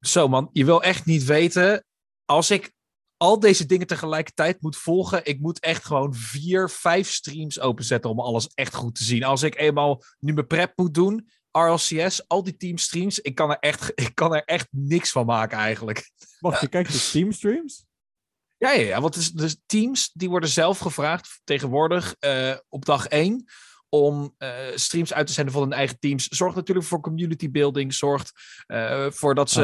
Zo man, je wil echt niet weten. Als ik al deze dingen tegelijkertijd moet volgen, ik moet echt gewoon vier, vijf streams openzetten om alles echt goed te zien. Als ik eenmaal nu mijn prep moet doen, RLCS, al die teamstreams, ik kan er echt, ik kan er echt niks van maken eigenlijk. Wacht, je kijkt de teamstreams? Ja, ja, ja want de dus teams die worden zelf gevraagd tegenwoordig uh, op dag één om uh, streams uit te zenden van hun eigen teams. Zorgt natuurlijk voor community building. Zorgt uh, voor dat ze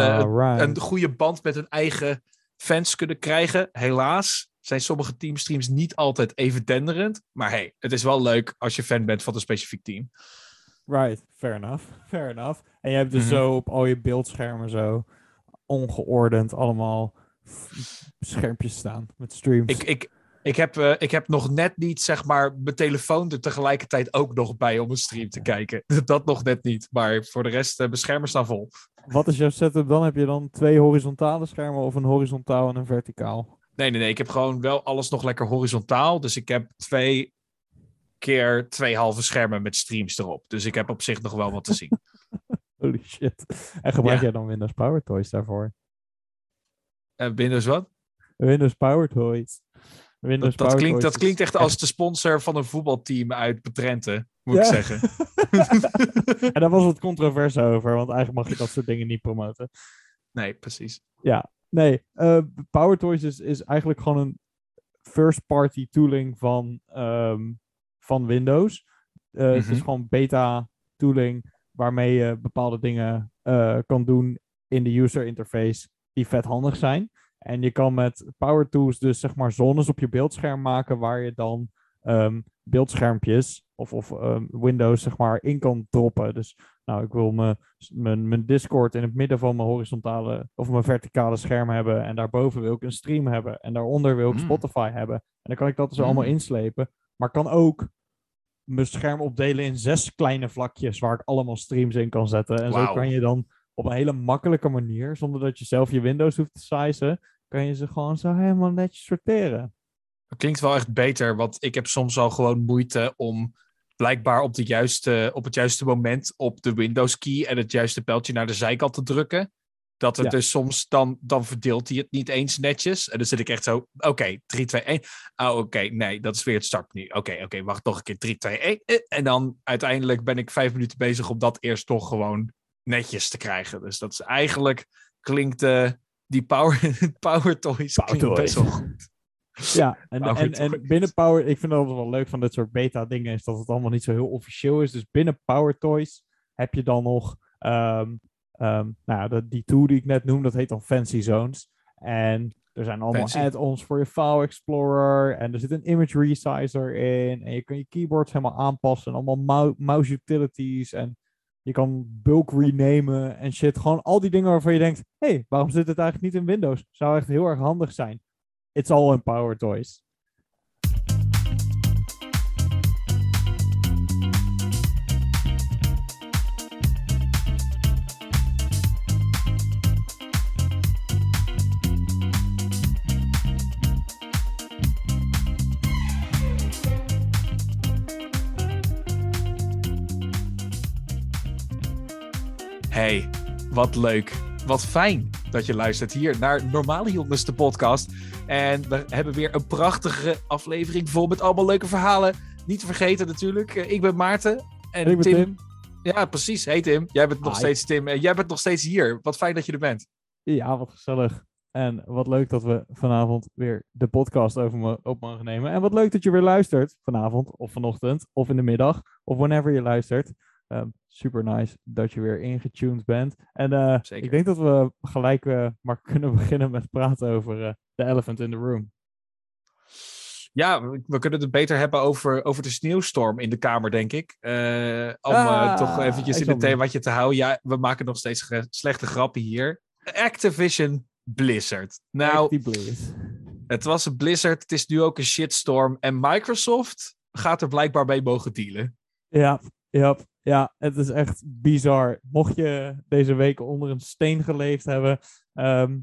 een goede band met hun eigen fans kunnen krijgen. Helaas zijn sommige teamstreams niet altijd even denderend. Maar hey, het is wel leuk als je fan bent van een specifiek team. Right, fair enough. Fair enough. En je hebt dus Mhm. zo op al je beeldschermen zo ongeordend allemaal schermpjes staan met streams. Ik, ik, ik, heb, eh, ik heb nog net niet, zeg maar, mijn telefoon er tegelijkertijd ook nog bij om een stream te kijken. Dat nog net niet. Maar voor de rest, uh, mijn schermen staan vol. Wat is jouw setup dan? Heb je dan twee horizontale schermen of een horizontaal en een verticaal? Nee, nee, nee. Ik heb gewoon wel alles nog lekker horizontaal. Dus ik heb twee keer twee halve schermen met streams erop. Dus ik heb op zich nog wel wat te zien. Holy shit. En gebruik Ja. jij dan Windows Power Toys daarvoor? Uh, Windows wat? Windows Power Toys. Windows Dat, klinkt, dat klinkt echt als de sponsor van een voetbalteam uit Drenthe, moet Ja. ik zeggen. en daar was wat controverse over, want eigenlijk mag je dat soort dingen niet promoten. Nee, precies. Nee, eh Power Toys is, is eigenlijk gewoon een first-party tooling van, ehm, van Windows. Eh, Het is Mhm. gewoon beta tooling waarmee je bepaalde dingen eh, kan doen in de user interface die vet handig zijn. En je kan met Power Tools dus zeg maar zones op je beeldscherm maken waar je dan ehm, beeldschermpjes of, of ehm, Windows zeg maar in kan droppen. Dus nou, ik wil mijn, mijn, mijn Discord in het midden van mijn horizontale of mijn verticale scherm hebben. En daarboven wil ik een stream hebben. En daaronder wil ik Mm. Spotify hebben. En dan kan ik dat dus Mm. allemaal inslepen. Maar ik kan ook mijn scherm opdelen in zes kleine vlakjes waar ik allemaal streams in kan zetten. En zo kan je dan op een hele makkelijke manier, zonder dat je zelf je Windows hoeft te sizen, kan je ze gewoon zo helemaal netjes sorteren. Dat klinkt wel echt beter, want ik heb soms al gewoon moeite om blijkbaar op, de juiste, op het juiste moment op de Windows key en het juiste pijltje naar de zijkant te drukken. Dat het Ja. dus soms dan, dan verdeelt hij het niet eens netjes. En dan zit ik echt zo, oké, 3, 2, 1. Oh, oké, nee, dat is weer het startmenu. Oké, oké, wacht nog een keer, 3, 2, 1. eh, En dan uiteindelijk ben ik vijf minuten bezig om dat eerst toch gewoon netjes te krijgen. Dus dat is eigenlijk, klinkt eh, die Power, power Toys Power klinkt best wel goed. Ja, en, Power en, en binnen Power, ik vind dat wel leuk van dit soort beta dingen, is dat het allemaal niet zo heel officieel is. Dus binnen Power Toys heb je dan nog, ehm, ehm, nou ja, dat- die tool die ik net noem, dat heet dan Fancy Zones. En er zijn allemaal add-ons voor je File Explorer. En er zit een image resizer in. En je kan je keyboards helemaal aanpassen. En allemaal mou- mouse utilities. En je kan bulk renamen en shit. Gewoon al die dingen waarvan je denkt: hé, hey, waarom zit het eigenlijk niet in Windows? Zou echt heel erg handig zijn. It's all in Power Hey, wat leuk. Wat fijn dat je luistert hier naar Normale Jongens, de podcast. En we hebben weer een prachtige aflevering vol met allemaal leuke verhalen. Niet te vergeten natuurlijk, eh, ik ben Maarten. En En ik ben Tim. Ja, precies. Hey Tim, jij bent nog Hi. steeds Tim. En jij bent nog steeds hier. Wat fijn dat je er bent. Ja, wat gezellig. En wat leuk dat we vanavond weer de podcast over me op mogen nemen. En wat leuk dat je weer luistert vanavond of vanochtend of in de middag of whenever je luistert. Ehm, super nice dat je weer ingetuned bent. En eh, ik denk dat we gelijk eh, maar kunnen beginnen met praten over eh the elephant in the room. Ja, we, we kunnen het beter hebben over, over de sneeuwstorm in de kamer, denk ik. Om Ah, toch eventjes in het themaatje te houden. Ja, we maken nog steeds slechte grappen hier. Activision Blizzard. Nou. Het was een blizzard, het is nu ook een shitstorm. En Microsoft gaat er blijkbaar mee mogen dealen. Ja, ja, ja, het is echt bizar. Mocht je deze week onder een steen geleefd hebben, ehm,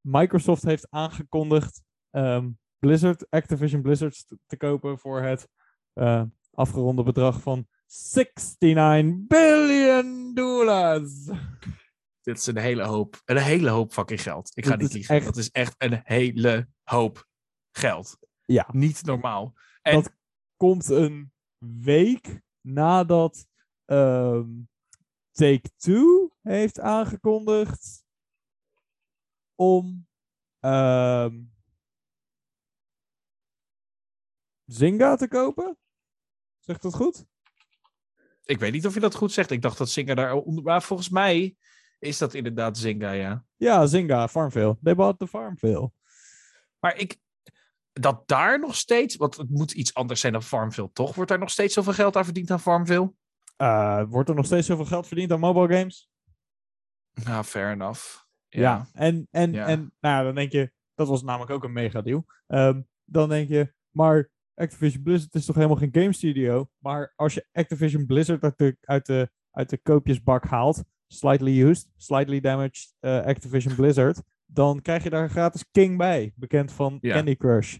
Microsoft heeft aangekondigd ehm, Blizzard, Activision Blizzard te, kopen voor het eh, afgeronde bedrag van 69 billion dollars. dit is een hele hoop, een hele hoop fucking geld. Ik ga niet liegen. echt- Dat is echt een hele hoop geld. Ja. Niet normaal. En Dat komt een week nadat ehm, Take-Two heeft aangekondigd om ehm, Zynga te kopen. Zegt dat goed? ik weet niet of je dat goed zegt. Ik dacht dat Zynga daar onder... Maar volgens mij is dat inderdaad Zynga, ja. Ja, Zynga, Farmville. They bought the Farmville. Maar ik... Dat daar nog steeds... Want het moet iets anders zijn dan Farmville, toch? Wordt daar nog steeds zoveel geld aan verdiend aan Farmville? Eh, wordt er nog steeds zoveel geld verdiend aan mobile games? Nou, fair enough. Ja, en, en, en nou, dan denk je, dat was namelijk ook een mega deal. Ehm, dan denk je, maar Activision Blizzard is toch helemaal geen game studio? Maar als je Activision Blizzard uit de, uit de, uit de koopjesbak haalt, slightly used, slightly damaged eh, Activision Blizzard, dan krijg je daar gratis King bij, bekend van. Candy Crush.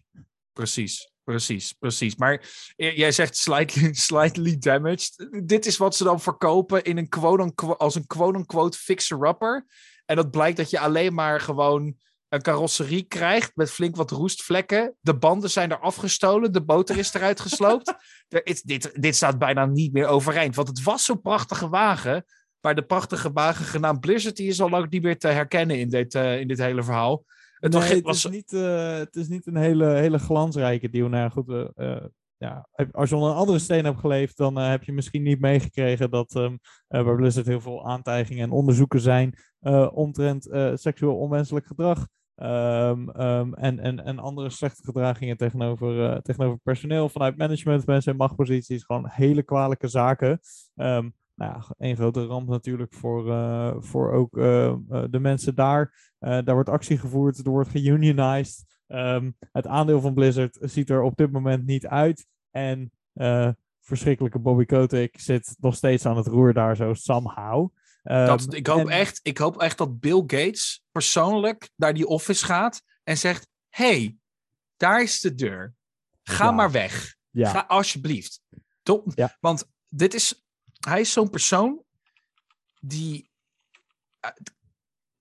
Precies, precies, precies. Maar jij zegt slightly, slightly damaged. Dit is wat ze dan verkopen in een quote als een quote-unquote fixer-upper. En dat blijkt dat je alleen maar gewoon een carrosserie krijgt met flink wat roestvlekken. De banden zijn er afgestolen, de boter is eruit gesloopt. Er is, dit, dit staat bijna niet meer overeind. Want het was zo'n prachtige wagen. Maar de prachtige wagen genaamd Blizzard, die is al lang niet meer te herkennen in dit, eh, in dit hele verhaal. Het Nee, was, het, was is niet, eh, het is niet een hele, hele glansrijke deal. Nou goed, eh, eh, ja, als je onder een andere steen hebt geleefd, dan heb je misschien niet meegekregen dat ehm eh, bij Blizzard heel veel aantijgingen en onderzoeken zijn omtrent seksueel onwenselijk gedrag. ehm, ehm, en, en, en andere slechte gedragingen tegenover, tegenover personeel vanuit management, mensen in machtposities. Gewoon hele kwalijke zaken. Ehm nou ja, één grote ramp natuurlijk voor, eh, voor ook eh, eh, de mensen daar. Daar wordt actie gevoerd, er wordt geunionized. Ehm, het aandeel van Blizzard ziet er op dit moment niet uit. En verschrikkelijke Bobby Kotick zit nog steeds aan het roer daar zo, somehow. Ehm, Dat, ik, hoop en- echt, ik hoop echt dat Bill Gates persoonlijk naar die office gaat en zegt: hey, daar is de deur. Ga Ja. maar weg. Ja, Ga alsjeblieft. Top. Ja. Want dit is, hij is zo'n persoon die. eh,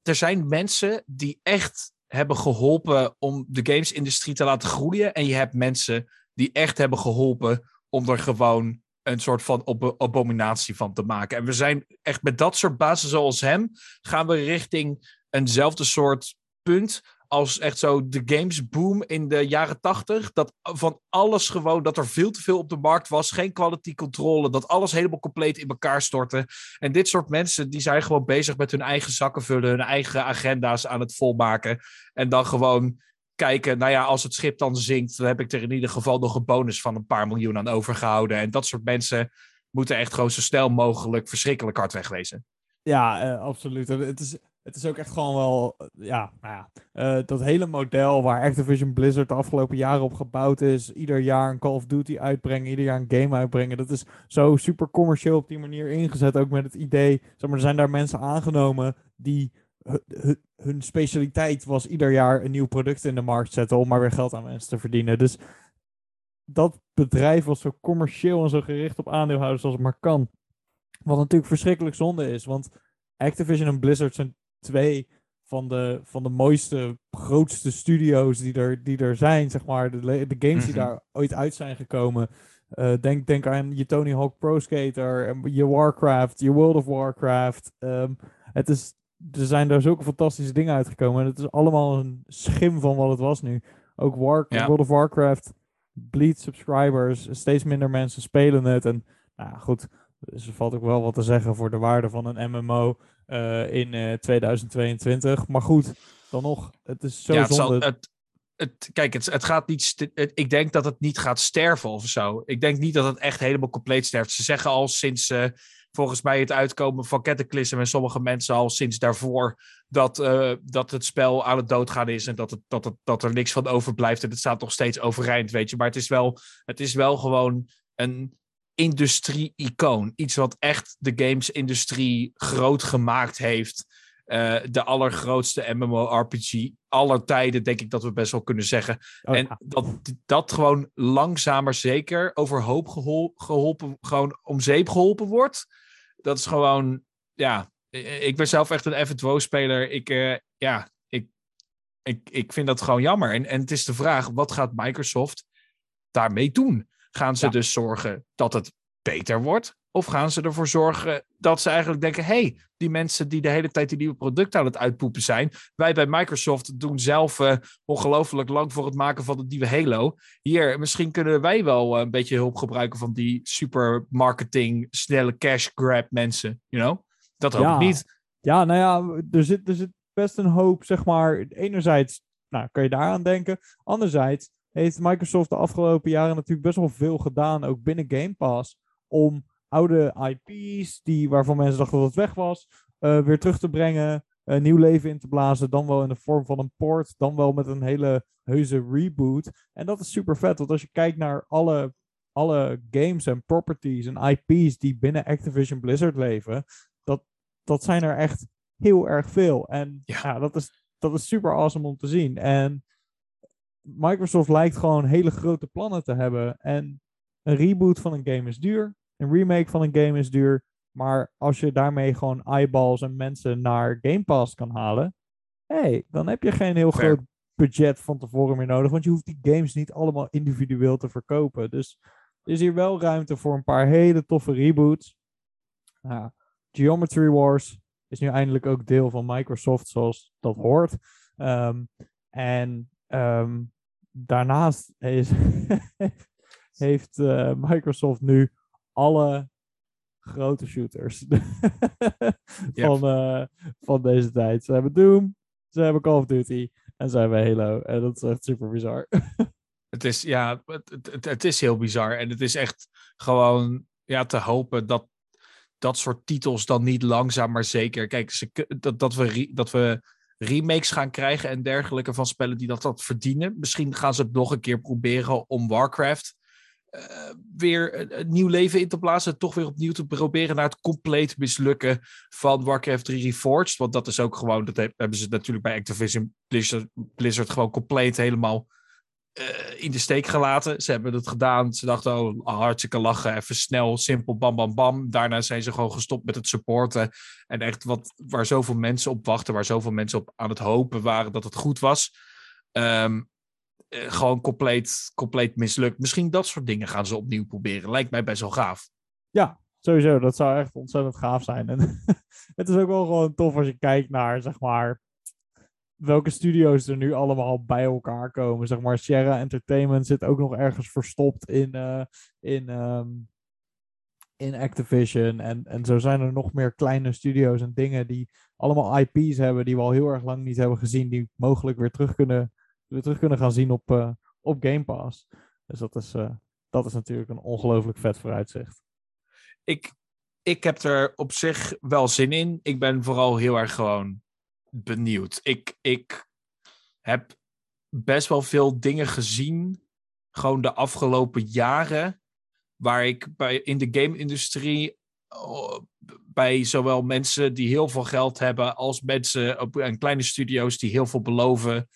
Er zijn mensen die echt hebben geholpen om de gamesindustrie te laten groeien. En je hebt mensen die echt hebben geholpen om er gewoon een soort van ab- abominatie van te maken. En we zijn echt met dat soort bazen zoals hem, gaan we richting eenzelfde soort punt als echt zo de games boom in de jaren tachtig. Dat van alles gewoon, dat er veel te veel op de markt was, geen quality controle, dat alles helemaal compleet in elkaar stortte. En dit soort mensen, die zijn gewoon bezig met hun eigen zakken vullen, hun eigen agenda's aan het volmaken. En dan gewoon kijken, nou ja, als het schip dan zinkt, dan heb ik er in ieder geval nog een bonus van een paar miljoen aan overgehouden. En dat soort mensen moeten echt gewoon zo snel mogelijk verschrikkelijk hard wegwezen. Ja, eh, absoluut. Het is, het is ook echt gewoon wel, eh, ja, nou ja, eh, dat hele model waar Activision Blizzard de afgelopen jaren op gebouwd is. Ieder jaar een Call of Duty uitbrengen, ieder jaar een game uitbrengen. Dat is zo super commercieel op die manier ingezet. Ook met het idee, zeg maar, er zijn daar mensen aangenomen die hu- hu- hun specialiteit was ieder jaar een nieuw product in de markt zetten om maar weer geld aan mensen te verdienen. Dus dat bedrijf was zo commercieel en zo gericht op aandeelhouders als het maar kan. Wat natuurlijk verschrikkelijk zonde is, want Activision en Blizzard zijn twee van de, van de mooiste, grootste studio's die er, die er zijn, zeg maar. De, games die Mhm. daar ooit uit zijn gekomen. Eh, denk, denk aan je Tony Hawk Pro Skater, en je Warcraft, je World of Warcraft. Ehm, het is, er zijn daar zulke fantastische dingen uitgekomen. En het is allemaal een schim van wat het was nu. Ook War, Ja. World of Warcraft bleed subscribers. Steeds minder mensen spelen het. En nou goed, dus er valt ook wel wat te zeggen voor de waarde van een MMO in eh, 2022. Maar goed, dan nog, het is zo ja, het zonde. zal, het, het, kijk, het, het gaat niet. het- ik denk dat het niet gaat sterven of zo. Ik denk niet dat het echt helemaal compleet sterft. Ze zeggen al sinds. eh, volgens mij het uitkomen van Cataclysm en sommige mensen al sinds daarvoor dat, eh, dat het spel aan het doodgaan is en dat, het, dat, het, dat er niks van overblijft en het staat nog steeds overeind, weet je. Maar het is wel, het is wel gewoon een industrie-icoon. Iets wat echt de games-industrie groot gemaakt heeft. Eh, de allergrootste MMORPG aller tijden, denk ik dat we best wel kunnen zeggen. Oh, en ja. dat, dat gewoon langzamer zeker overhoop gehol- geholpen, gewoon om zeep geholpen wordt. Dat is gewoon, ja, ik ben zelf echt een F2-speler. Ik, uh, ja, ik, ik, ik vind dat gewoon jammer. En, en het is de vraag, wat gaat Microsoft daarmee doen? Gaan ze dus zorgen dat het beter wordt? Of gaan ze ervoor zorgen dat ze eigenlijk denken: hey, die mensen die de hele tijd die nieuwe producten aan het uitpoepen zijn. Wij bij Microsoft doen zelf uh, ongelooflijk lang voor het maken van het nieuwe Halo. Hier, misschien kunnen wij wel eh, een beetje hulp gebruiken van die super marketing, snelle cash grab mensen. You know? Dat hoop ik niet. Ja, nou ja, er zit, er zit best een hoop, zeg maar. Enerzijds, nou, kan je daaraan denken. Anderzijds heeft Microsoft de afgelopen jaren natuurlijk best wel veel gedaan, ook binnen Game Pass, om oude IP's, die, waarvan mensen dachten dat het weg was, uh, weer terug te brengen, een nieuw leven in te blazen, dan wel in de vorm van een port, dan wel met een hele heuse reboot. En dat is super vet, want als je kijkt naar alle, alle games en properties en IP's die binnen Activision Blizzard leven, dat, dat zijn er echt heel erg veel. En ja. ja, dat, is, dat is super awesome om te zien. En Microsoft lijkt gewoon hele grote plannen te hebben. En een reboot van een game is duur. Een remake van een game is duur. Maar als je daarmee gewoon eyeballs en mensen naar Game Pass kan halen. hey, dan heb je geen heel groot budget van tevoren meer nodig. Want je hoeft die games niet allemaal individueel te verkopen. Dus er is hier wel ruimte voor een paar hele toffe reboots. Geometry Wars is nu eindelijk ook deel van Microsoft, zoals dat hoort. Ehm, en um, daarnaast is, heeft uh, Microsoft nu alle grote shooters van, uh, van deze tijd. Ze hebben Doom, ze hebben Call of Duty en ze hebben Halo. En dat is echt super bizar. het is, ja, het, het, het, is heel bizar. En het is echt gewoon ja, te hopen dat dat soort titels dan niet langzaam maar zeker. Kijk, ze, dat, dat, we, dat we remakes gaan krijgen en dergelijke van spellen die dat, dat verdienen. Misschien gaan ze het nog een keer proberen om Warcraft uh, weer een, nieuw leven in te blazen. Toch weer opnieuw te proberen naar het compleet mislukken van Warcraft 3 Reforged. Want dat is ook gewoon, dat hebben ze natuurlijk bij Activision Blizzard gewoon compleet helemaal uh, in de steek gelaten. Ze hebben het gedaan. Ze dachten, oh, hartstikke lachen. Even snel, simpel, bam, bam, bam. Daarna zijn ze gewoon gestopt met het supporten. En echt wat, waar zoveel mensen op wachten, waar zoveel mensen op aan het hopen waren dat het goed was. Um, uh, gewoon compleet, compleet mislukt. Misschien dat soort dingen gaan ze opnieuw proberen. Lijkt mij best wel gaaf. Ja, sowieso. Dat zou echt ontzettend gaaf zijn. En het is ook wel gewoon tof als je kijkt naar, zeg maar, welke studio's er nu allemaal bij elkaar komen. Zeg maar, Sierra Entertainment zit ook nog ergens verstopt in, uh, in, um, in Activision. En, en zo zijn er nog meer kleine studio's en dingen die allemaal IP's hebben die we al heel erg lang niet hebben gezien. Die mogelijk weer terug kunnen, weer terug kunnen gaan zien op, uh, op Game Pass. Dus dat is, uh, dat is natuurlijk een ongelooflijk vet vooruitzicht. Ik, ik heb er op zich wel zin in. Ik ben vooral heel erg gewoon benieuwd. Ik, ik heb best wel veel dingen gezien, gewoon de afgelopen jaren, waar ik bij, in de game-industrie oh, bij zowel mensen die heel veel geld hebben, als mensen op, kleine studio's die heel veel beloven,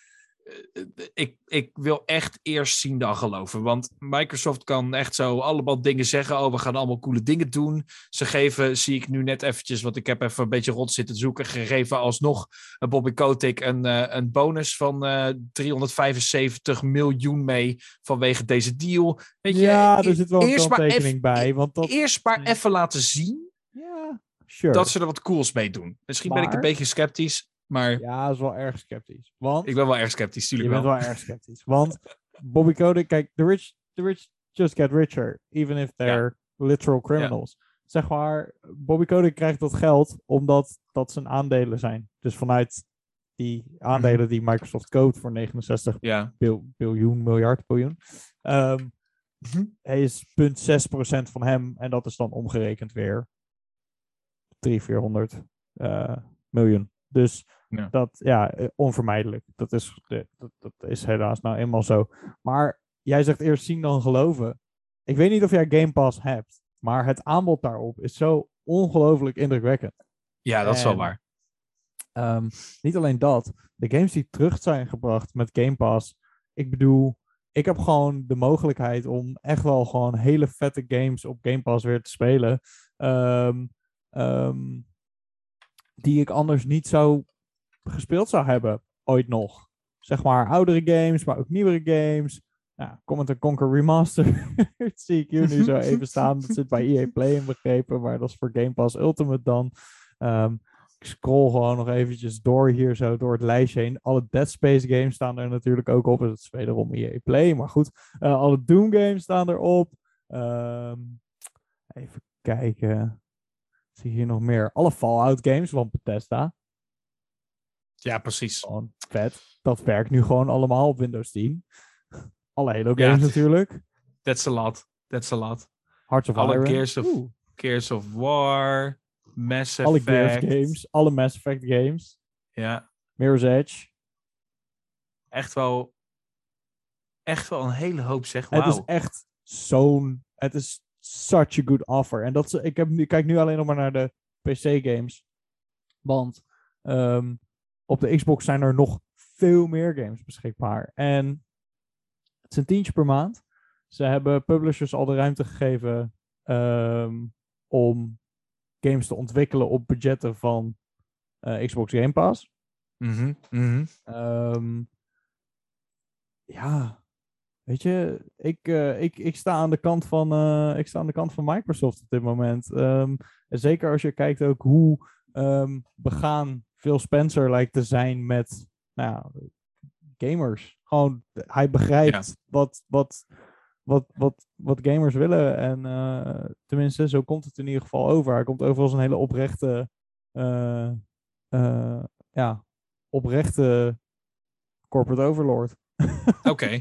ik, ik wil echt eerst zien dan geloven. Want Microsoft kan echt zo allemaal dingen zeggen. Oh, we gaan allemaal coole dingen doen. Ze geven, zie ik nu net eventjes, want ik heb even een beetje rond zitten zoeken. Gegeven alsnog Bobby Kotick een, uh, een bonus van uh, eh, 375 miljoen mee vanwege deze deal. Weet je, ja, er zit wel een kanttekening bij. Want dat... Eerst maar even laten zien. Ja, sure. Dat ze er wat cools mee doen. Misschien ben ik een beetje sceptisch. Maar... Ja, dat is wel erg sceptisch. Want... Ik ben wel erg sceptisch, tuurlijk Je bent wel erg sceptisch. Want Bobby Kotick, kijk, the rich, the rich just get richer, even if they're literal criminals. Zeg maar, Bobby Kotick krijgt dat geld omdat dat zijn aandelen zijn. Dus vanuit die aandelen mhm. die Microsoft koopt voor 69 ja. biljoen, miljard, biljoen. Um, Hij is 0,6% van hem en dat is dan omgerekend weer 300, 400 uh, miljoen. Dus ja. Dat, ja, eh, onvermijdelijk. Dat is, dat, dat is helaas nou eenmaal zo. Maar jij zegt eerst zien dan geloven. Ik weet niet of jij Game Pass hebt, maar het aanbod daarop is zo ongelooflijk indrukwekkend. Ja, dat is wel waar. Um, niet alleen dat, de games die terug zijn gebracht met Game Pass. Ik bedoel, ik heb gewoon de mogelijkheid om echt wel gewoon hele vette games op Game Pass weer te spelen. Um, um, die ik anders niet zou gespeeld zou hebben, ooit nog. Zeg maar oudere games, maar ook nieuwere games. Command Conquer Remastered zie ik hier nu zo even staan. Dat zit bij EA Play inbegrepen, maar dat is voor Game Pass Ultimate dan. Ehm, ik scroll gewoon nog eventjes door hier zo, door het lijstje heen. Alle Dead Space games staan er natuurlijk ook op. Dat is wederom EA Play, maar goed. Eh, alle Doom games staan erop. Ehm, even kijken. Zie hier nog meer? Alle Fallout games van Bethesda. Ja, precies. Gewoon vet. Dat werkt nu gewoon allemaal op Windows 10. Alle Halo games Ja. natuurlijk. That's a lot. That's a lot. Hearts of Alle Iron. Gears of- Oeh. Gears of War, Mass alle Effect. Gears games. Alle Mass Effect games. Ja, Mirror's Edge. echt wel, echt wel een hele hoop zeg. Het Wauw. is echt zo'n... Het is such a good offer. En dat is, ik heb nu, kijk nu alleen nog maar naar de PC-games. Want ehm, op de Xbox zijn er nog veel meer games beschikbaar. En het is een tientje per maand. Ze hebben publishers al de ruimte gegeven ehm, om games te ontwikkelen op budgetten van eh, Xbox Game Pass. Mhm, mhm. Ehm, ja, weet je, ik, eh, ik, ik, sta aan de kant van, eh, ik sta aan de kant van Microsoft op dit moment. Ehm, zeker als je kijkt ook hoe ehm, begaan Phil Spencer lijkt te zijn met nou gamers. Gewoon, hij begrijpt wat, wat, wat, wat, wat gamers willen. En eh, tenminste, zo komt het in ieder geval over. Hij komt over als een hele oprechte, eh, eh, ja, oprechte corporate overlord. Oké,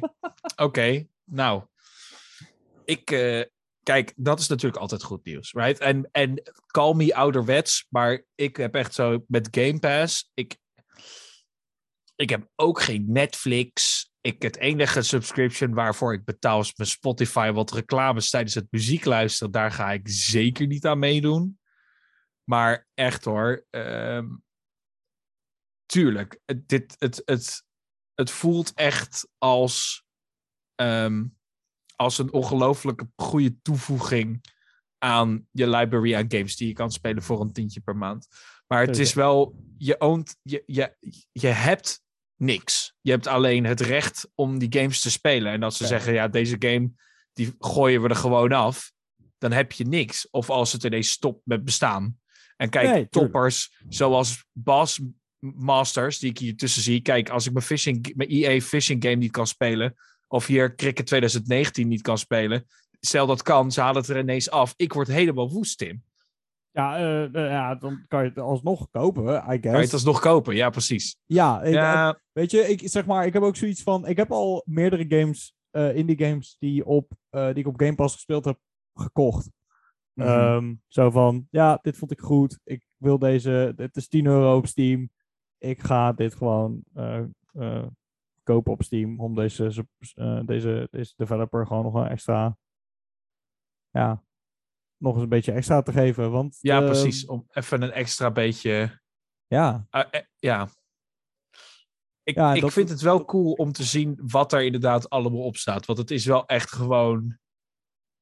oké. Nou, ik, kijk, dat is natuurlijk altijd goed nieuws, right? En, en call me ouderwets, maar ik heb echt zo met Game Pass, ik, ik heb ook geen Netflix. Ik, het enige subscription waarvoor ik betaal is mijn Spotify, wat reclames tijdens het muziek luisteren, daar ga ik zeker niet aan meedoen. Maar echt hoor, ehm, tuurlijk, dit, het, het, het voelt echt als, ehm, als een ongelooflijke goede toevoeging aan je library aan games die je kan spelen voor een tientje per maand. Maar het is wel, je oont, je, je, je hebt niks. Je hebt alleen het recht om die games te spelen. En als ze Ja. zeggen, ja, deze game, die gooien we er gewoon af, dan heb je niks. Of als het ineens stopt met bestaan. En kijk, Nee, toppers zoals Bass Masters, die ik hier tussen zie. Kijk, als ik mijn, fishing, mijn EA Fishing Game niet kan spelen, of hier Cricket 2019 niet kan spelen, stel dat kan, ze halen het er ineens af. Ik word helemaal woest, Tim. Ja, eh, eh, ja, dan kan je het alsnog kopen, I guess. Kan je het alsnog kopen? Ja, precies. Ja, ik, Ja, weet je, ik zeg maar, ik heb ook zoiets van, ik heb al meerdere games, eh, indie games, die, op, eh, die ik op Game Pass gespeeld heb, gekocht. mhm. Ehm, zo van, ja, dit vond ik goed. Ik wil deze, het is 10 euro op Steam. Ik ga dit gewoon eh, eh, kopen op Steam om deze, eh, deze, deze developer gewoon nog een extra, ja, nog eens een beetje extra te geven. Want, ja, ehm, precies. Om even een extra beetje. Ja, eh, eh, ja. Ik, Ja, ik dat- vind het wel cool om te zien wat er inderdaad allemaal op staat. Want het is wel echt gewoon.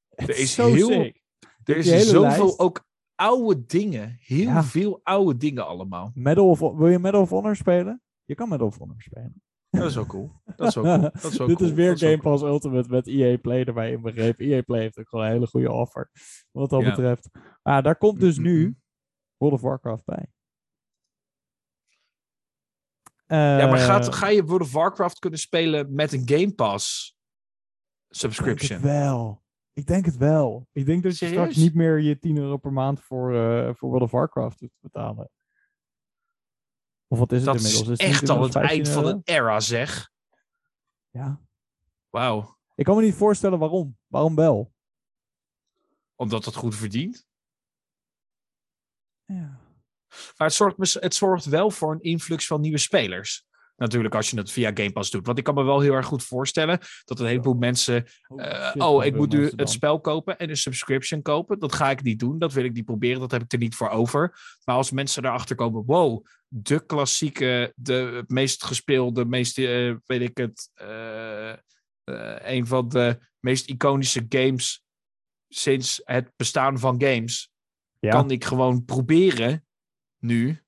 het Er is zo heel- sick. Er is zoveel lijst. ook oude dingen. Heel Ja. veel oude dingen allemaal. Medal of, wil je Medal of Honor spelen? Je kan Medal of Honor spelen. Dat is wel cool. Dat is wel cool. Dat is wel Dit cool. is weer is Game Pass Ultimate met EA Play erbij inbegrepen. EA Play heeft ook gewoon een hele goede offer. Wat dat Ja. betreft. Ah, daar komt dus Mm, nu World of Warcraft bij. Ja, maar Eh, gaat, ga je World of Warcraft kunnen spelen met een Game Pass Ik denk subscription? het wel. Ik denk het wel. Ik denk dat je straks niet meer je 10 euro per maand voor, eh, voor World of Warcraft hoeft te betalen. Of wat is het Dat is inmiddels? Is het echt al het eind 15 van een era, zeg. Ja. Wauw. Ik kan me niet voorstellen waarom. Waarom wel? Omdat het goed verdient. Ja. Maar het zorgt, het zorgt wel voor een influx van nieuwe spelers. Natuurlijk als je het via Game Pass doet. Want ik kan me wel heel erg goed voorstellen dat een heleboel mensen... eh, shit, oh, ik moet nu het spel kopen en een subscription kopen. Dat ga ik niet doen. Dat wil ik niet proberen. Dat heb ik er niet voor over. Maar als mensen erachter komen... Wow, de klassieke, de het meest gespeelde, meest, eh, weet ik het... eh, eh, een van de meest iconische games sinds het bestaan van games Ja. kan ik gewoon proberen nu.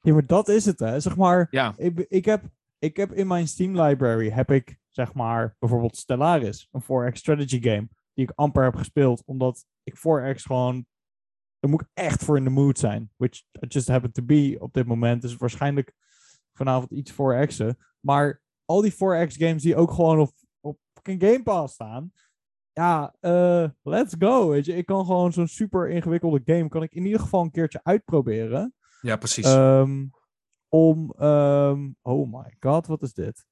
Ja, maar dat is het, hè. Zeg maar, Ja, ik, ik, heb, ik heb in mijn Steam library, heb ik, zeg maar, bijvoorbeeld Stellaris, een 4X strategy game, die ik amper heb gespeeld, omdat ik 4X gewoon, daar moet ik echt voor in de mood zijn, which I just happen to be op dit moment, dus waarschijnlijk vanavond iets 4X'en, maar al die 4X games die ook gewoon op, op fucking Game Pass staan, ja, eh, let's go, weet je. Ik kan gewoon zo'n super ingewikkelde game, kan ik in ieder geval een keertje uitproberen. ja precies. Ehm, om, ehm, oh my god, wat is dit?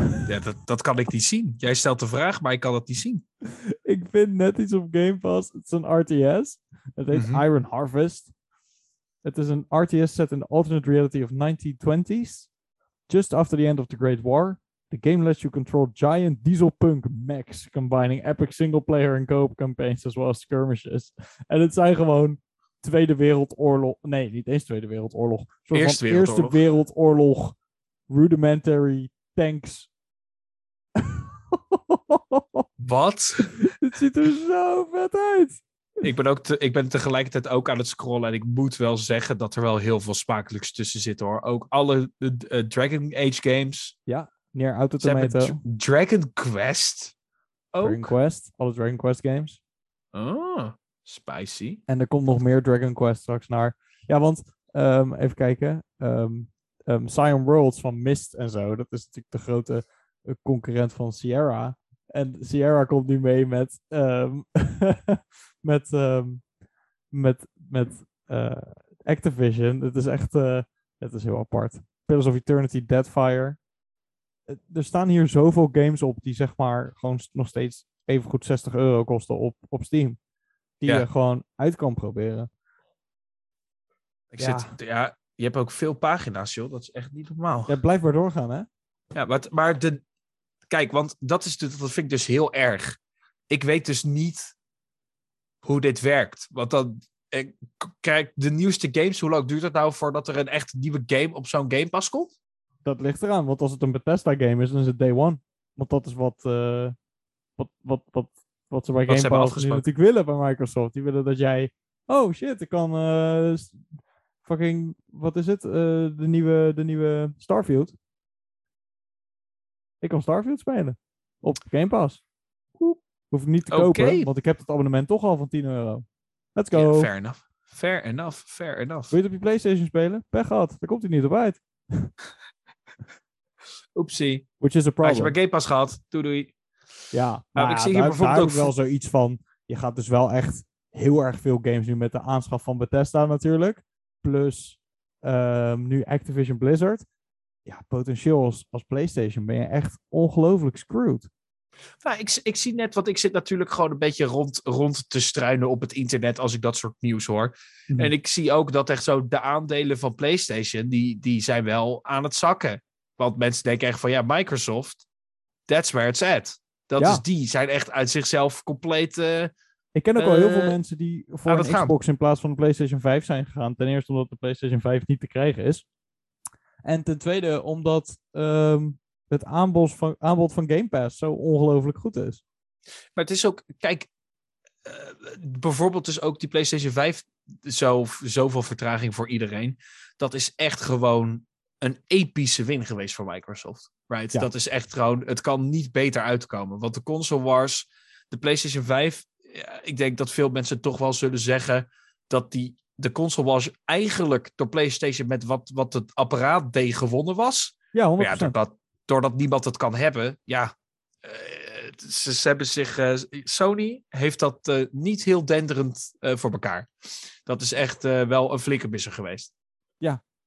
ja, dat, dat kan ik niet zien. Jij stelt de vraag, maar ik kan het niet zien. ik vind net iets op Game Pass. Het is een RTS. Het heet Mhm. Iron Harvest. Het is een RTS set in the alternate reality of 1920s. Just after the end of the Great War. The game lets you control giant dieselpunk mechs, combining epic single-player en co-op campaigns as well as skirmishes. En het zijn gewoon Tweede Wereldoorlog. Nee, niet eens Tweede Wereldoorlog. Een soort Eerste van Eerste Wereldoorlog. Wereldoorlog rudimentary tanks. Wat? Het ziet er zo vet uit. Ik ben, ook te- ik ben tegelijkertijd ook aan het scrollen en ik moet wel zeggen dat er wel heel veel smakelijks tussen zit hoor. Ook alle eh, eh, Dragon Age games. Neer Auto Ze hebben Tomato. Dra- Dragon Quest. Dragon Ook. Quest. Alle Dragon Quest games. Oh, spicy. En er komt nog meer Dragon Quest straks naar. Ja, want ehm, even kijken. ehm ehm, Cyan Worlds van Mist en zo. Dat is natuurlijk de grote eh, concurrent van Sierra. En Sierra komt nu mee met. ehm, met. ehm, met. met eh, Activision. Het is echt. eh, het is heel apart. Pillars of Eternity, Deadfire. Er staan hier zoveel games op die zeg maar gewoon nog steeds even goed 60 euro kosten op, op Steam. Die Ja. je gewoon uit kan proberen. Ik Ja. Zit, ja, je hebt ook veel pagina's joh. Dat is echt niet normaal. Ja, blijf maar doorgaan, hè? Ja, maar, maar de, kijk, want dat, is, de- dat vind ik dus heel erg. Ik weet dus niet hoe dit werkt. Want dan, kijk, de nieuwste games, hoe lang duurt het nou voordat er een echt nieuwe game op zo'n Game Pass komt? Dat ligt eraan, want als het een Bethesda-game is, dan is het day one. Want dat is wat, eh, wat, wat, wat, wat ze bij Wat Game Pass natuurlijk willen bij Microsoft. Die willen dat jij, oh shit, ik kan eh, fucking, wat is het? Eh, de, nieuwe, de nieuwe Starfield. Ik kan Starfield spelen. Op Game Pass. Hoef ik niet te kopen, want ik heb het abonnement toch al van 10 euro. Let's go. fair enough. Fair enough, fair enough. Wil je het op je PlayStation spelen? Pech gehad. Daar komt hij niet op uit. Oepsie. Which is a Had je problem. maar Game Pass gehad, doei doei. Ja, Nou, maar ik ja, zie hier bijvoorbeeld ook wel zoiets van. Je gaat dus wel echt heel erg veel games nu met de aanschaf van Bethesda natuurlijk. Plus ehm, nu Activision Blizzard. Ja, potentieel als, als PlayStation ben je echt ongelooflijk screwed. Nou, ik, ik zie net, want ik zit natuurlijk gewoon een beetje rond, rond te struinen op het internet als ik dat soort nieuws hoor. Mhm. En ik zie ook dat echt zo de aandelen van PlayStation, die, die zijn wel aan het zakken. Want mensen denken echt van, ja, Microsoft, that's where it's at. Dat Ja. is die, zijn echt uit zichzelf compleet... eh, Ik ken ook wel heel veel eh, mensen die voor een gaan. Xbox in plaats van een PlayStation 5 zijn gegaan. Ten eerste omdat de PlayStation 5 niet te krijgen is. En ten tweede omdat ehm, het aanbod van, aanbod van Game Pass zo ongelooflijk goed is. Maar het is ook, kijk, eh, bijvoorbeeld dus ook die PlayStation 5, zo, zoveel vertraging voor iedereen. Dat is echt gewoon een epische win geweest voor Microsoft. Right? Ja. Dat is echt gewoon, het kan niet beter uitkomen. Want de console wars, de PlayStation 5, ja, ik denk dat veel mensen toch wel zullen zeggen dat die, de console wars eigenlijk door PlayStation met wat, wat het apparaat deed gewonnen was. Ja, 100%. Maar ja, doordat, doordat niemand het kan hebben, ja. eh, ze, ze hebben zich. eh, Sony heeft dat eh, niet heel denderend voor elkaar. Dat is echt wel een flinke misser geweest.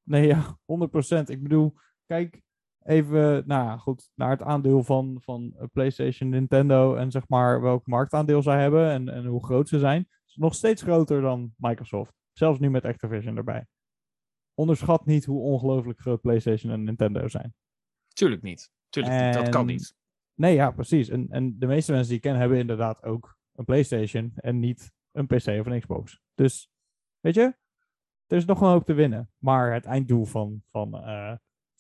Nee, ja, 100%. Ik bedoel, kijk even nou goed, naar het aandeel van, van eh, PlayStation, Nintendo en zeg maar welk marktaandeel zij hebben en, en hoe groot ze zijn. Is nog steeds groter dan Microsoft. Zelfs nu met Activision erbij. Onderschat niet hoe ongelooflijk groot PlayStation en Nintendo zijn. Tuurlijk niet. Tuurlijk niet. Dat kan niet. Nee, ja, precies. En, en de meeste mensen die ik ken hebben inderdaad ook een PlayStation en niet een PC of een Xbox. Dus, weet je, er is nog een hoop te winnen. Maar het einddoel van, van, eh,